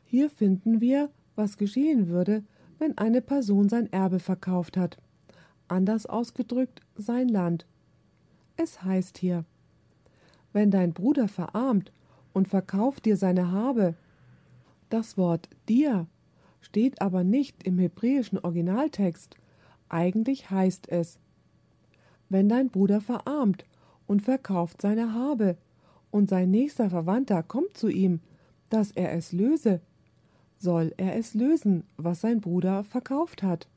Hier finden wir, was geschehen würde, wenn eine Person sein Erbe verkauft hat. Anders ausgedrückt, sein Land. Es heißt hier, wenn dein Bruder verarmt und verkauft dir seine Habe. Das Wort dir steht aber nicht im hebräischen Originaltext. Eigentlich heißt es, wenn dein Bruder verarmt und verkauft seine Habe, und sein nächster Verwandter kommt zu ihm, dass er es löse, soll er es lösen, was sein Bruder verkauft hat.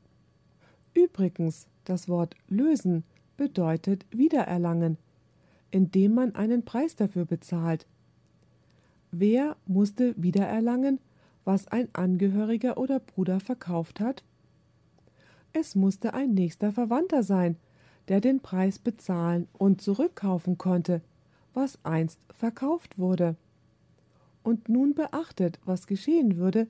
Übrigens, das Wort lösen bedeutet wiedererlangen, indem man einen Preis dafür bezahlt. Wer musste wiedererlangen, was ein Angehöriger oder Bruder verkauft hat? Es musste ein nächster Verwandter sein, der den Preis bezahlen und zurückkaufen konnte, was einst verkauft wurde. Und nun beachtet, was geschehen würde,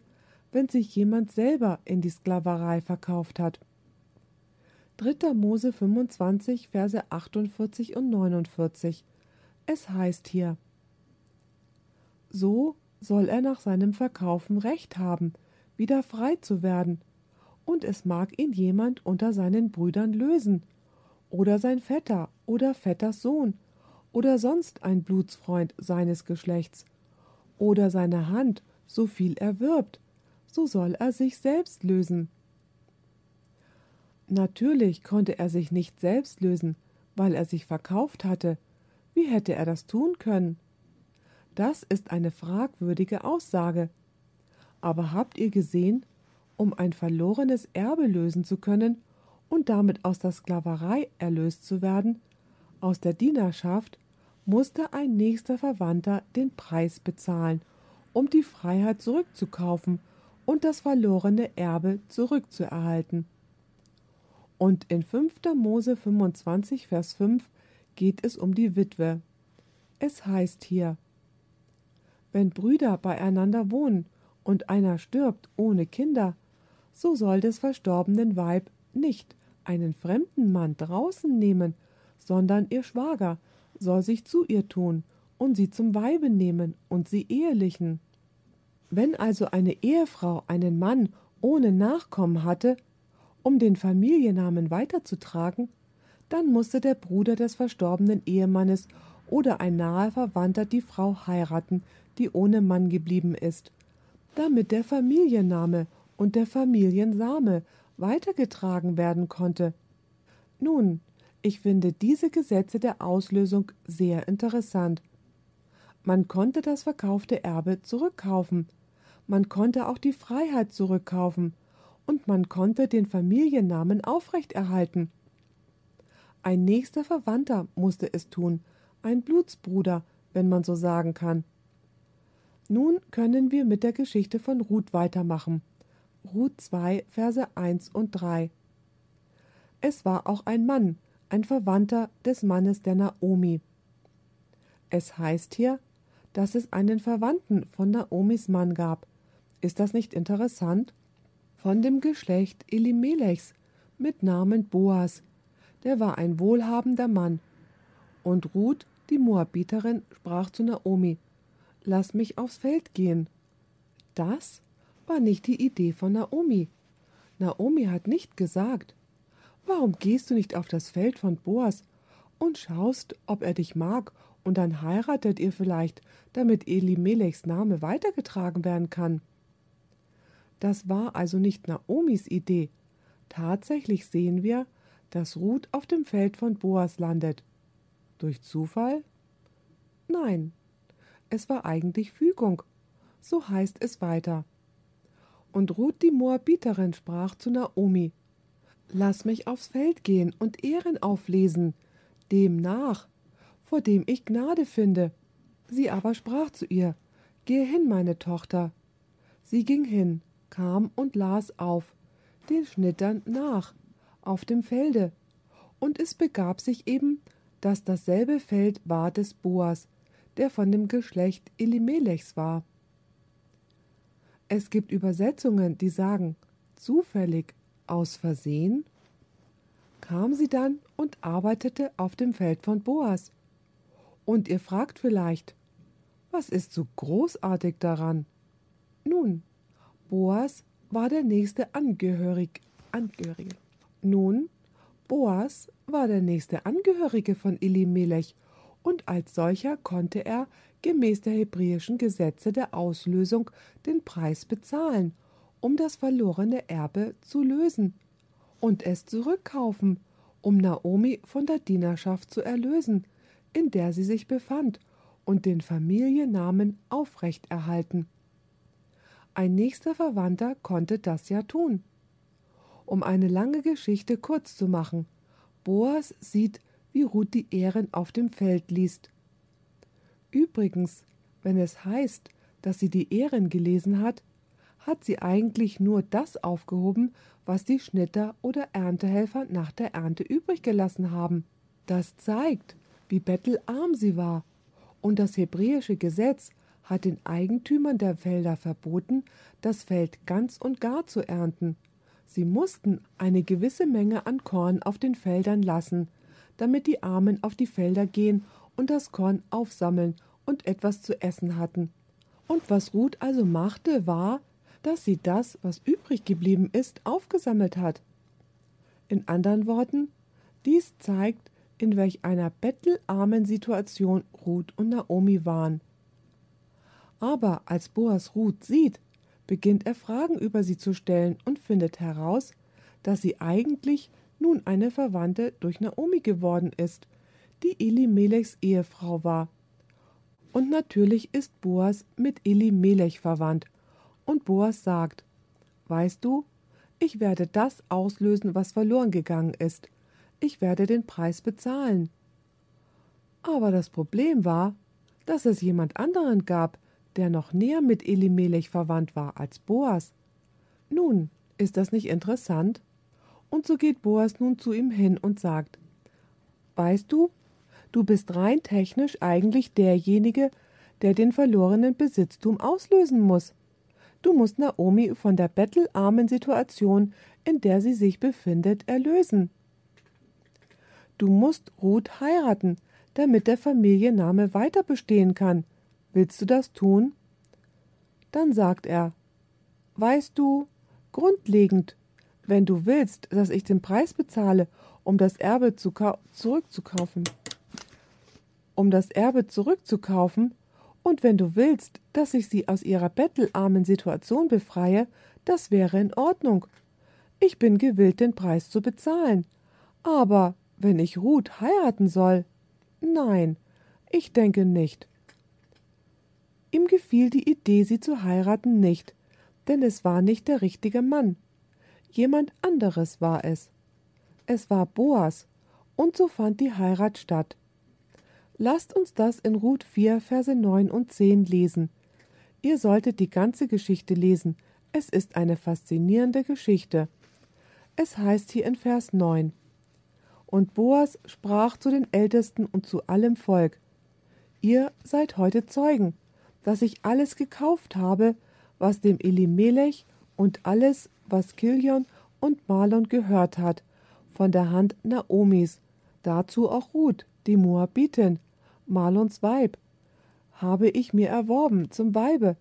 wenn sich jemand selber in die Sklaverei verkauft hat. 3. Mose 25, Verse 48 und 49. Es heißt hier: So soll er nach seinem Verkaufen Recht haben, wieder frei zu werden, und es mag ihn jemand unter seinen Brüdern lösen, oder sein Vetter oder Vetters Sohn oder sonst ein Blutsfreund seines Geschlechts oder seine Hand, so viel er wirbt, so soll er sich selbst lösen. Natürlich konnte er sich nicht selbst lösen, weil er sich verkauft hatte. Wie hätte er das tun können? Das ist eine fragwürdige Aussage. Aber habt ihr gesehen, um ein verlorenes Erbe lösen zu können, und damit aus der Sklaverei erlöst zu werden, aus der Dienerschaft, musste ein nächster Verwandter den Preis bezahlen, um die Freiheit zurückzukaufen und das verlorene Erbe zurückzuerhalten. Und in 5. Mose 25, Vers 5 geht es um die Witwe. Es heißt hier: Wenn Brüder beieinander wohnen und einer stirbt ohne Kinder, so soll des verstorbenen Weib nicht einen fremden Mann draußen nehmen, sondern ihr Schwager soll sich zu ihr tun und sie zum Weibe nehmen und sie ehelichen. Wenn also eine Ehefrau einen Mann ohne Nachkommen hatte, um den Familiennamen weiterzutragen, dann musste der Bruder des verstorbenen Ehemannes oder ein naher Verwandter die Frau heiraten, die ohne Mann geblieben ist, damit der Familienname und der Familiensame weitergetragen werden konnte. Nun, ich finde diese Gesetze der Auslösung sehr interessant. Man konnte das verkaufte Erbe zurückkaufen, man konnte auch die Freiheit zurückkaufen, und man konnte den Familiennamen aufrechterhalten. Ein nächster Verwandter musste es tun, ein Blutsbruder, wenn man so sagen kann. Nun können wir mit der Geschichte von Ruth weitermachen. Ruth 2, Verse 1 und 3. Es war auch ein Mann, ein Verwandter des Mannes der Naomi. Es heißt hier, dass es einen Verwandten von Naomis Mann gab. Ist das nicht interessant? Von dem Geschlecht Elimelechs mit Namen Boas. Der war ein wohlhabender Mann. Und Ruth, die Moabiterin, sprach zu Naomi: Lass mich aufs Feld gehen. Das war nicht die Idee von Naomi. Naomi hat nicht gesagt, Warum gehst du nicht auf das Feld von Boas und schaust, ob er dich mag, und dann heiratet ihr vielleicht, damit Elimelechs Name weitergetragen werden kann? Das war also nicht Naomis Idee. Tatsächlich sehen wir, dass Ruth auf dem Feld von Boas landet. Durch Zufall? Nein, es war eigentlich Fügung. So heißt es weiter. Und Ruth die Moabiterin sprach zu Naomi: Lass mich aufs Feld gehen und Ehren auflesen, dem nach, vor dem ich Gnade finde. Sie aber sprach zu ihr, Gehe hin, meine Tochter. Sie ging hin, kam und las auf, den Schnittern nach, auf dem Felde. Und es begab sich eben, dass dasselbe Feld war des Boas, der von dem Geschlecht Elimelechs war. Es gibt Übersetzungen, die sagen, zufällig aus Versehen kam sie dann und arbeitete auf dem Feld von Boas. Und ihr fragt vielleicht, was ist so großartig daran? Nun, Boas war der nächste Angehörig, Angehörige. Nun, Boas war der nächste Angehörige von Elimelech und als solcher konnte er gemäß der hebräischen Gesetze der Auslösung den Preis bezahlen um das verlorene Erbe zu lösen und es zurückkaufen, um Naomi von der Dienerschaft zu erlösen, in der sie sich befand, und den Familiennamen aufrechterhalten. Ein nächster Verwandter konnte das ja tun. Um eine lange Geschichte kurz zu machen, Boas sieht, wie Ruth die Ehren auf dem Feld liest. Übrigens, wenn es heißt, dass sie die Ehren gelesen hat, hat sie eigentlich nur das aufgehoben, was die Schnitter oder Erntehelfer nach der Ernte übrig gelassen haben. Das zeigt, wie bettelarm sie war. Und das hebräische Gesetz hat den Eigentümern der Felder verboten, das Feld ganz und gar zu ernten. Sie mussten eine gewisse Menge an Korn auf den Feldern lassen, damit die Armen auf die Felder gehen und das Korn aufsammeln und etwas zu essen hatten. Und was Ruth also machte, war, dass sie das, was übrig geblieben ist, aufgesammelt hat. In anderen Worten, dies zeigt, in welch einer bettelarmen Situation Ruth und Naomi waren. Aber als Boas Ruth sieht, beginnt er Fragen über sie zu stellen und findet heraus, dass sie eigentlich nun eine Verwandte durch Naomi geworden ist, die Elimelechs Ehefrau war. Und natürlich ist Boas mit Elimelech verwandt und Boas sagt, Weißt du, ich werde das auslösen, was verloren gegangen ist. Ich werde den Preis bezahlen. Aber das Problem war, dass es jemand anderen gab, der noch näher mit Elimelech verwandt war als Boas. Nun, ist das nicht interessant? Und so geht Boas nun zu ihm hin und sagt, Weißt du, du bist rein technisch eigentlich derjenige, der den verlorenen Besitztum auslösen muss. Du musst Naomi von der bettelarmen Situation, in der sie sich befindet, erlösen. Du musst Ruth heiraten, damit der Familienname weiter bestehen kann. Willst du das tun? Dann sagt er Weißt du, grundlegend, wenn du willst, dass ich den Preis bezahle um das Erbe zu zurückzukaufen. Um das Erbe zurückzukaufen, und wenn du willst, dass ich sie aus ihrer bettelarmen Situation befreie, das wäre in Ordnung. Ich bin gewillt, den Preis zu bezahlen. Aber wenn ich Ruth heiraten soll, nein, ich denke nicht. Ihm gefiel die Idee, sie zu heiraten, nicht, denn es war nicht der richtige Mann. Jemand anderes war es. Es war Boas, und so fand die Heirat statt. Lasst uns das in Ruth 4, Verse 9 und 10 lesen. Ihr solltet die ganze Geschichte lesen. Es ist eine faszinierende Geschichte. Es heißt hier in Vers 9: Und Boas sprach zu den Ältesten und zu allem Volk: Ihr seid heute Zeugen, dass ich alles gekauft habe, was dem Elimelech und alles, was Kilion und Malon gehört hat, von der Hand Naomis, dazu auch Ruth, die Moabitin, Malons Weib, habe ich mir erworben zum Weibe,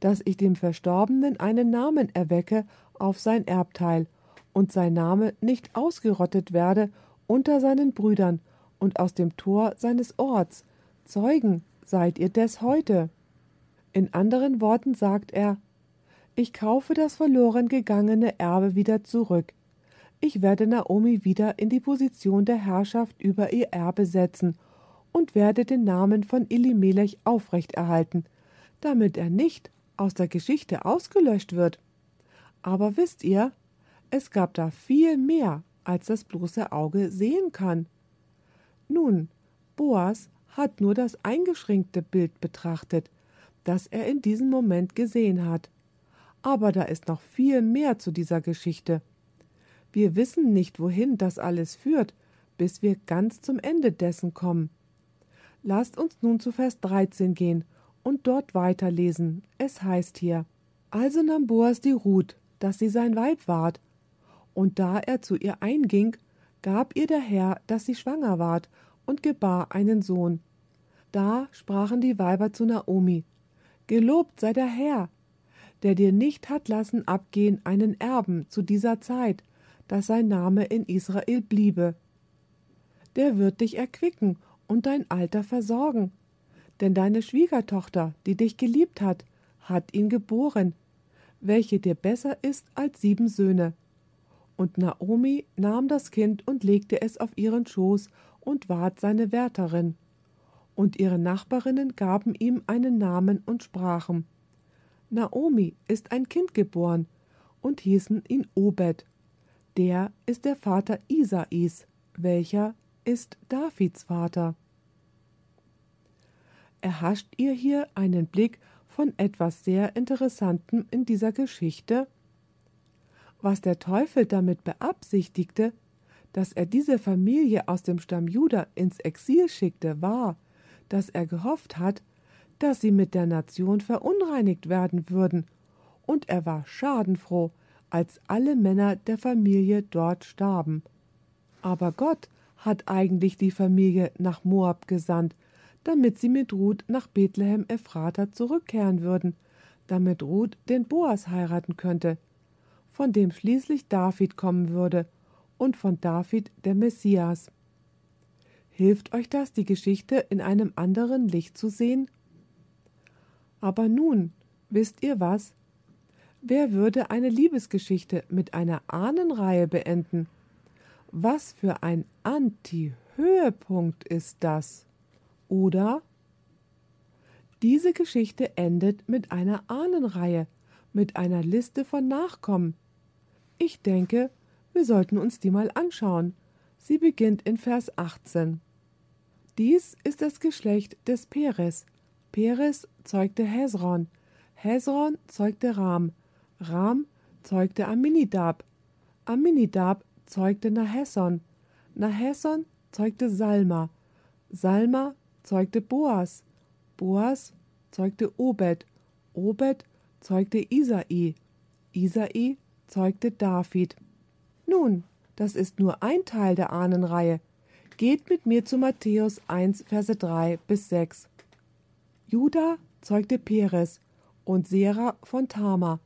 dass ich dem Verstorbenen einen Namen erwecke auf sein Erbteil und sein Name nicht ausgerottet werde unter seinen Brüdern und aus dem Tor seines Orts. Zeugen seid ihr des heute. In anderen Worten sagt er, ich kaufe das verloren gegangene Erbe wieder zurück. Ich werde Naomi wieder in die Position der Herrschaft über ihr Erbe setzen und werde den Namen von Elimelech aufrechterhalten, damit er nicht aus der Geschichte ausgelöscht wird. Aber wisst ihr, es gab da viel mehr, als das bloße Auge sehen kann. Nun, Boas hat nur das eingeschränkte Bild betrachtet, das er in diesem Moment gesehen hat. Aber da ist noch viel mehr zu dieser Geschichte. Wir wissen nicht, wohin das alles führt, bis wir ganz zum Ende dessen kommen. Lasst uns nun zu Vers 13 gehen und dort weiterlesen. Es heißt hier: Also nahm Boas die Ruth, dass sie sein Weib ward, und da er zu ihr einging, gab ihr der Herr, dass sie schwanger ward und gebar einen Sohn. Da sprachen die Weiber zu Naomi: Gelobt sei der Herr, der dir nicht hat lassen abgehen einen Erben zu dieser Zeit, dass sein Name in Israel bliebe. Der wird dich erquicken und dein Alter versorgen. Denn deine Schwiegertochter, die dich geliebt hat, hat ihn geboren, welche dir besser ist als sieben Söhne. Und Naomi nahm das Kind und legte es auf ihren Schoß und ward seine Wärterin. Und ihre Nachbarinnen gaben ihm einen Namen und sprachen: Naomi ist ein Kind geboren, und hießen ihn Obed. Der ist der Vater Isais, welcher ist Davids Vater erhascht ihr hier einen Blick von etwas sehr Interessantem in dieser Geschichte? Was der Teufel damit beabsichtigte, dass er diese Familie aus dem Stamm Juda ins Exil schickte, war, dass er gehofft hat, dass sie mit der Nation verunreinigt werden würden, und er war schadenfroh, als alle Männer der Familie dort starben. Aber Gott hat eigentlich die Familie nach Moab gesandt, damit sie mit Ruth nach Bethlehem Ephrata zurückkehren würden, damit Ruth den Boas heiraten könnte, von dem schließlich David kommen würde und von David der Messias. Hilft euch das, die Geschichte in einem anderen Licht zu sehen? Aber nun, wisst ihr was? Wer würde eine Liebesgeschichte mit einer Ahnenreihe beenden? Was für ein Anti-Höhepunkt ist das? Oder diese Geschichte endet mit einer Ahnenreihe, mit einer Liste von Nachkommen. Ich denke, wir sollten uns die mal anschauen. Sie beginnt in Vers 18. Dies ist das Geschlecht des Peres. Peres zeugte Hezron. Hezron zeugte Ram. Ram zeugte Aminidab. Aminidab zeugte Nahesson. Nahesson zeugte Salma. Salma zeugte Boas, Boas zeugte Obed, Obed zeugte Isai, Isai zeugte David. Nun, das ist nur ein Teil der Ahnenreihe. Geht mit mir zu Matthäus 1, Verse 3 bis 6. Judah zeugte Peres und Sera von Tama.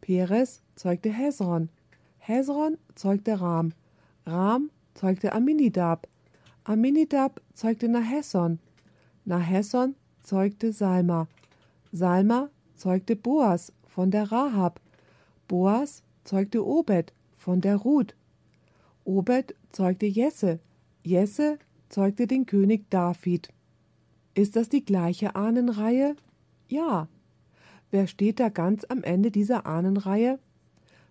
Peres zeugte Hezron, Hezron zeugte Ram, Ram zeugte Aminidab, Aminidab zeugte Nahesson, Nahesson zeugte Salma, Salma zeugte Boas von der Rahab, Boas zeugte Obed von der Ruth, Obed zeugte Jesse, Jesse zeugte den König David. Ist das die gleiche Ahnenreihe? Ja. Wer steht da ganz am Ende dieser Ahnenreihe?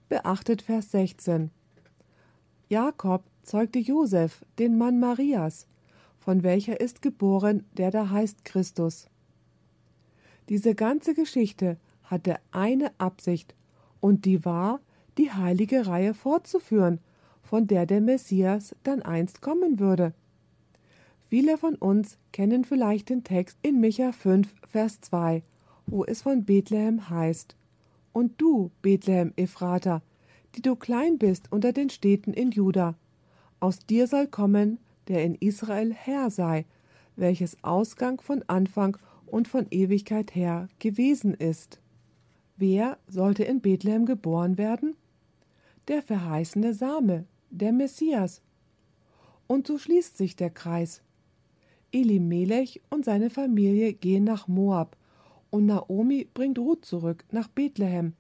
Beachtet Vers 16. Jakob zeugte Josef, den Mann Marias, von welcher ist geboren, der da heißt Christus. Diese ganze Geschichte hatte eine Absicht, und die war, die heilige Reihe fortzuführen, von der der Messias dann einst kommen würde. Viele von uns kennen vielleicht den Text in Micha 5, Vers 2, wo es von Bethlehem heißt: Und du, Bethlehem Ephrata, die du klein bist unter den Städten in Juda, aus dir soll kommen, der in Israel Herr sei, welches Ausgang von Anfang und von Ewigkeit her gewesen ist. Wer sollte in Bethlehem geboren werden? Der verheißene Same, der Messias. Und so schließt sich der Kreis. Elimelech und seine Familie gehen nach Moab, und Naomi bringt Ruth zurück nach Bethlehem,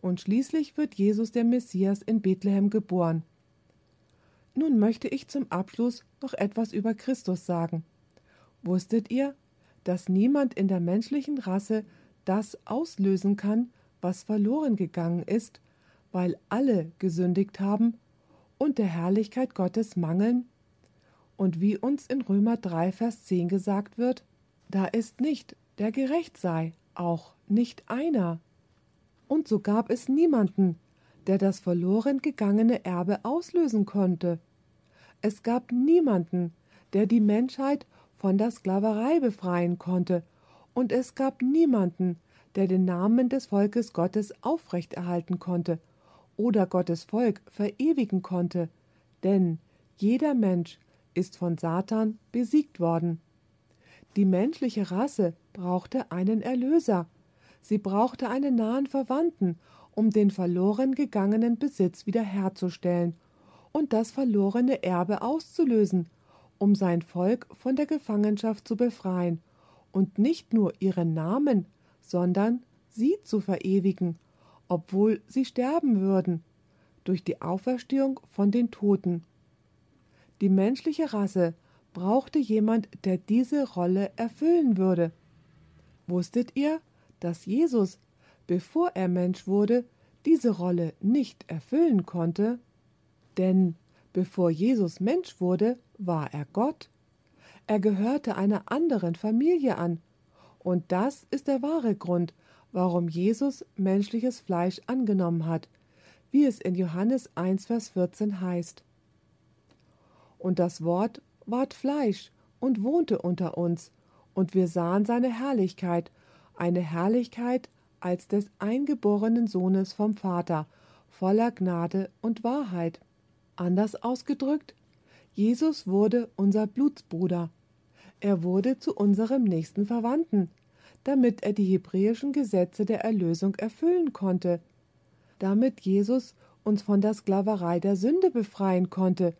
und schließlich wird Jesus der Messias in Bethlehem geboren. Nun möchte ich zum Abschluss noch etwas über Christus sagen. Wusstet ihr, dass niemand in der menschlichen Rasse das auslösen kann, was verloren gegangen ist, weil alle gesündigt haben und der Herrlichkeit Gottes mangeln? Und wie uns in Römer 3, Vers 10 gesagt wird, da ist nicht, der gerecht sei, auch nicht einer. Und so gab es niemanden, der das verloren gegangene Erbe auslösen konnte. Es gab niemanden, der die Menschheit von der Sklaverei befreien konnte, und es gab niemanden, der den Namen des Volkes Gottes aufrechterhalten konnte oder Gottes Volk verewigen konnte, denn jeder Mensch ist von Satan besiegt worden. Die menschliche Rasse brauchte einen Erlöser, sie brauchte einen nahen Verwandten, um den verloren gegangenen Besitz wiederherzustellen und das verlorene Erbe auszulösen, um sein Volk von der Gefangenschaft zu befreien und nicht nur ihren Namen, sondern sie zu verewigen, obwohl sie sterben würden, durch die Auferstehung von den Toten. Die menschliche Rasse brauchte jemand, der diese Rolle erfüllen würde. Wusstet ihr, dass Jesus, bevor er Mensch wurde, diese Rolle nicht erfüllen konnte? Denn bevor Jesus Mensch wurde, war er Gott. Er gehörte einer anderen Familie an. Und das ist der wahre Grund, warum Jesus menschliches Fleisch angenommen hat, wie es in Johannes 1, Vers 14 heißt. Und das Wort ward Fleisch und wohnte unter uns, und wir sahen seine Herrlichkeit, eine Herrlichkeit als des eingeborenen Sohnes vom Vater, voller Gnade und Wahrheit. Anders ausgedrückt, Jesus wurde unser Blutsbruder. Er wurde zu unserem nächsten Verwandten, damit er die hebräischen Gesetze der Erlösung erfüllen konnte, damit Jesus uns von der Sklaverei der Sünde befreien konnte,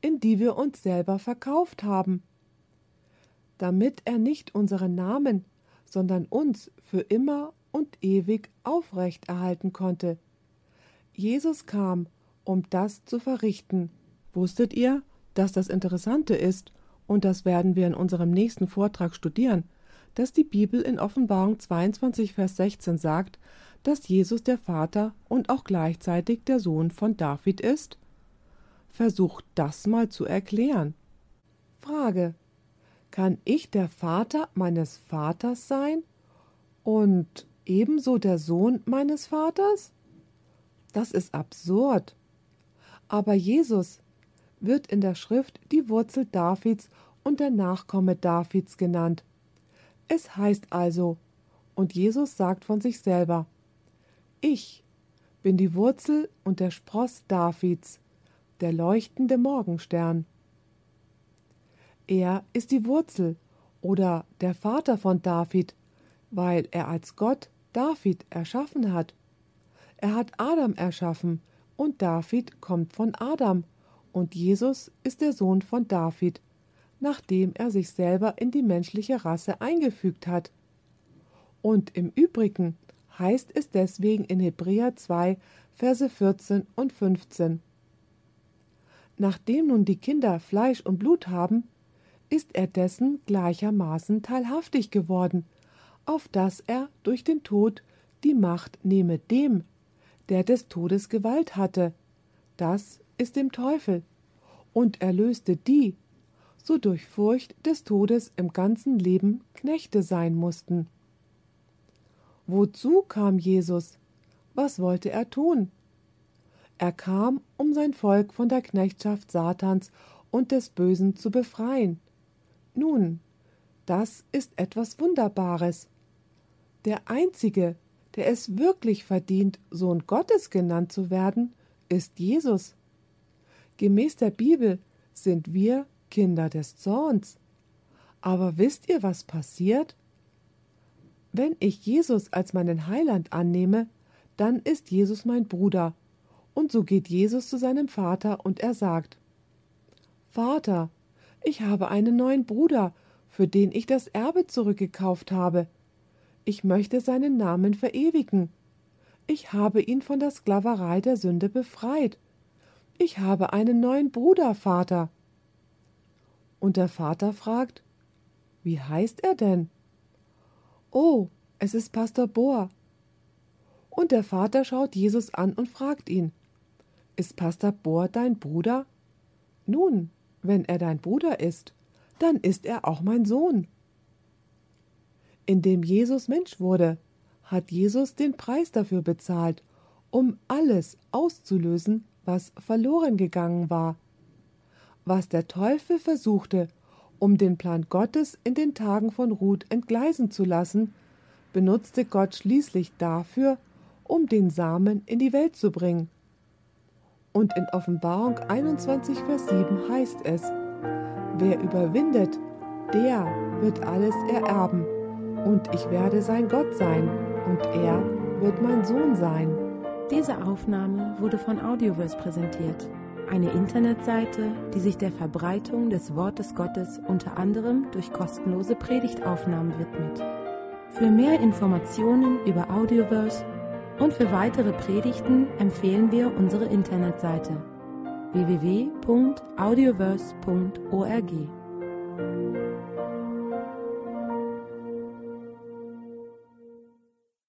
in die wir uns selber verkauft haben, damit er nicht unseren Namen, sondern uns für immer und ewig aufrecht erhalten konnte. Jesus kam, um das zu verrichten. Wusstet ihr, dass das Interessante ist, und das werden wir in unserem nächsten Vortrag studieren, dass die Bibel in Offenbarung 22, Vers 16 sagt, dass Jesus der Vater und auch gleichzeitig der Sohn von David ist? Versucht das mal zu erklären. Frage. Kann ich der Vater meines Vaters sein und ebenso der Sohn meines Vaters? Das ist absurd. Aber Jesus wird in der Schrift die Wurzel Davids und der Nachkomme Davids genannt. Es heißt also, und Jesus sagt von sich selber, ich bin die Wurzel und der Spross Davids, der leuchtende Morgenstern. Er ist die Wurzel oder der Vater von David, weil er als Gott David erschaffen hat. Er hat Adam erschaffen und David kommt von Adam und Jesus ist der Sohn von David, nachdem er sich selber in die menschliche Rasse eingefügt hat. Und im Übrigen heißt es deswegen in Hebräer 2, Verse 14 und 15. Nachdem nun die Kinder Fleisch und Blut haben, ist er dessen gleichermaßen teilhaftig geworden, auf dass er durch den Tod die Macht nehme dem, der des Todes Gewalt hatte, das ist dem Teufel, und erlöste die, so durch Furcht des Todes im ganzen Leben Knechte sein mussten. Wozu kam Jesus? Was wollte er tun? Er kam, um sein Volk von der Knechtschaft Satans und des Bösen zu befreien. Nun, das ist etwas Wunderbares. Der Einzige, der es wirklich verdient, Sohn Gottes genannt zu werden, ist Jesus. Gemäß der Bibel sind wir Kinder des Zorns. Aber wisst ihr, was passiert? Wenn ich Jesus als meinen Heiland annehme, dann ist Jesus mein Bruder. Und so geht Jesus zu seinem Vater und er sagt Vater, ich habe einen neuen Bruder, für den ich das Erbe zurückgekauft habe. Ich möchte seinen Namen verewigen. Ich habe ihn von der Sklaverei der Sünde befreit. Ich habe einen neuen Bruder, Vater. Und der Vater fragt, wie heißt er denn? Oh, es ist Pastor Bohr. Und der Vater schaut Jesus an und fragt ihn, ist Pastor Bohr dein Bruder? Nun, wenn er dein Bruder ist, dann ist er auch mein Sohn. Indem Jesus Mensch wurde, hat Jesus den Preis dafür bezahlt, um alles auszulösen, was verloren gegangen war. Was der Teufel versuchte, um den Plan Gottes in den Tagen von Ruth entgleisen zu lassen, benutzte Gott schließlich dafür, um den Samen in die Welt zu bringen. Und in Offenbarung 21, Vers 7 heißt es, Wer überwindet, der wird alles ererben und ich werde sein Gott sein, und er wird mein Sohn sein. Diese Aufnahme wurde von Audioverse präsentiert, eine Internetseite, die sich der Verbreitung des Wortes Gottes unter anderem durch kostenlose Predigtaufnahmen widmet. Für mehr Informationen über Audioverse und für weitere Predigten empfehlen wir unsere Internetseite www.audioverse.org.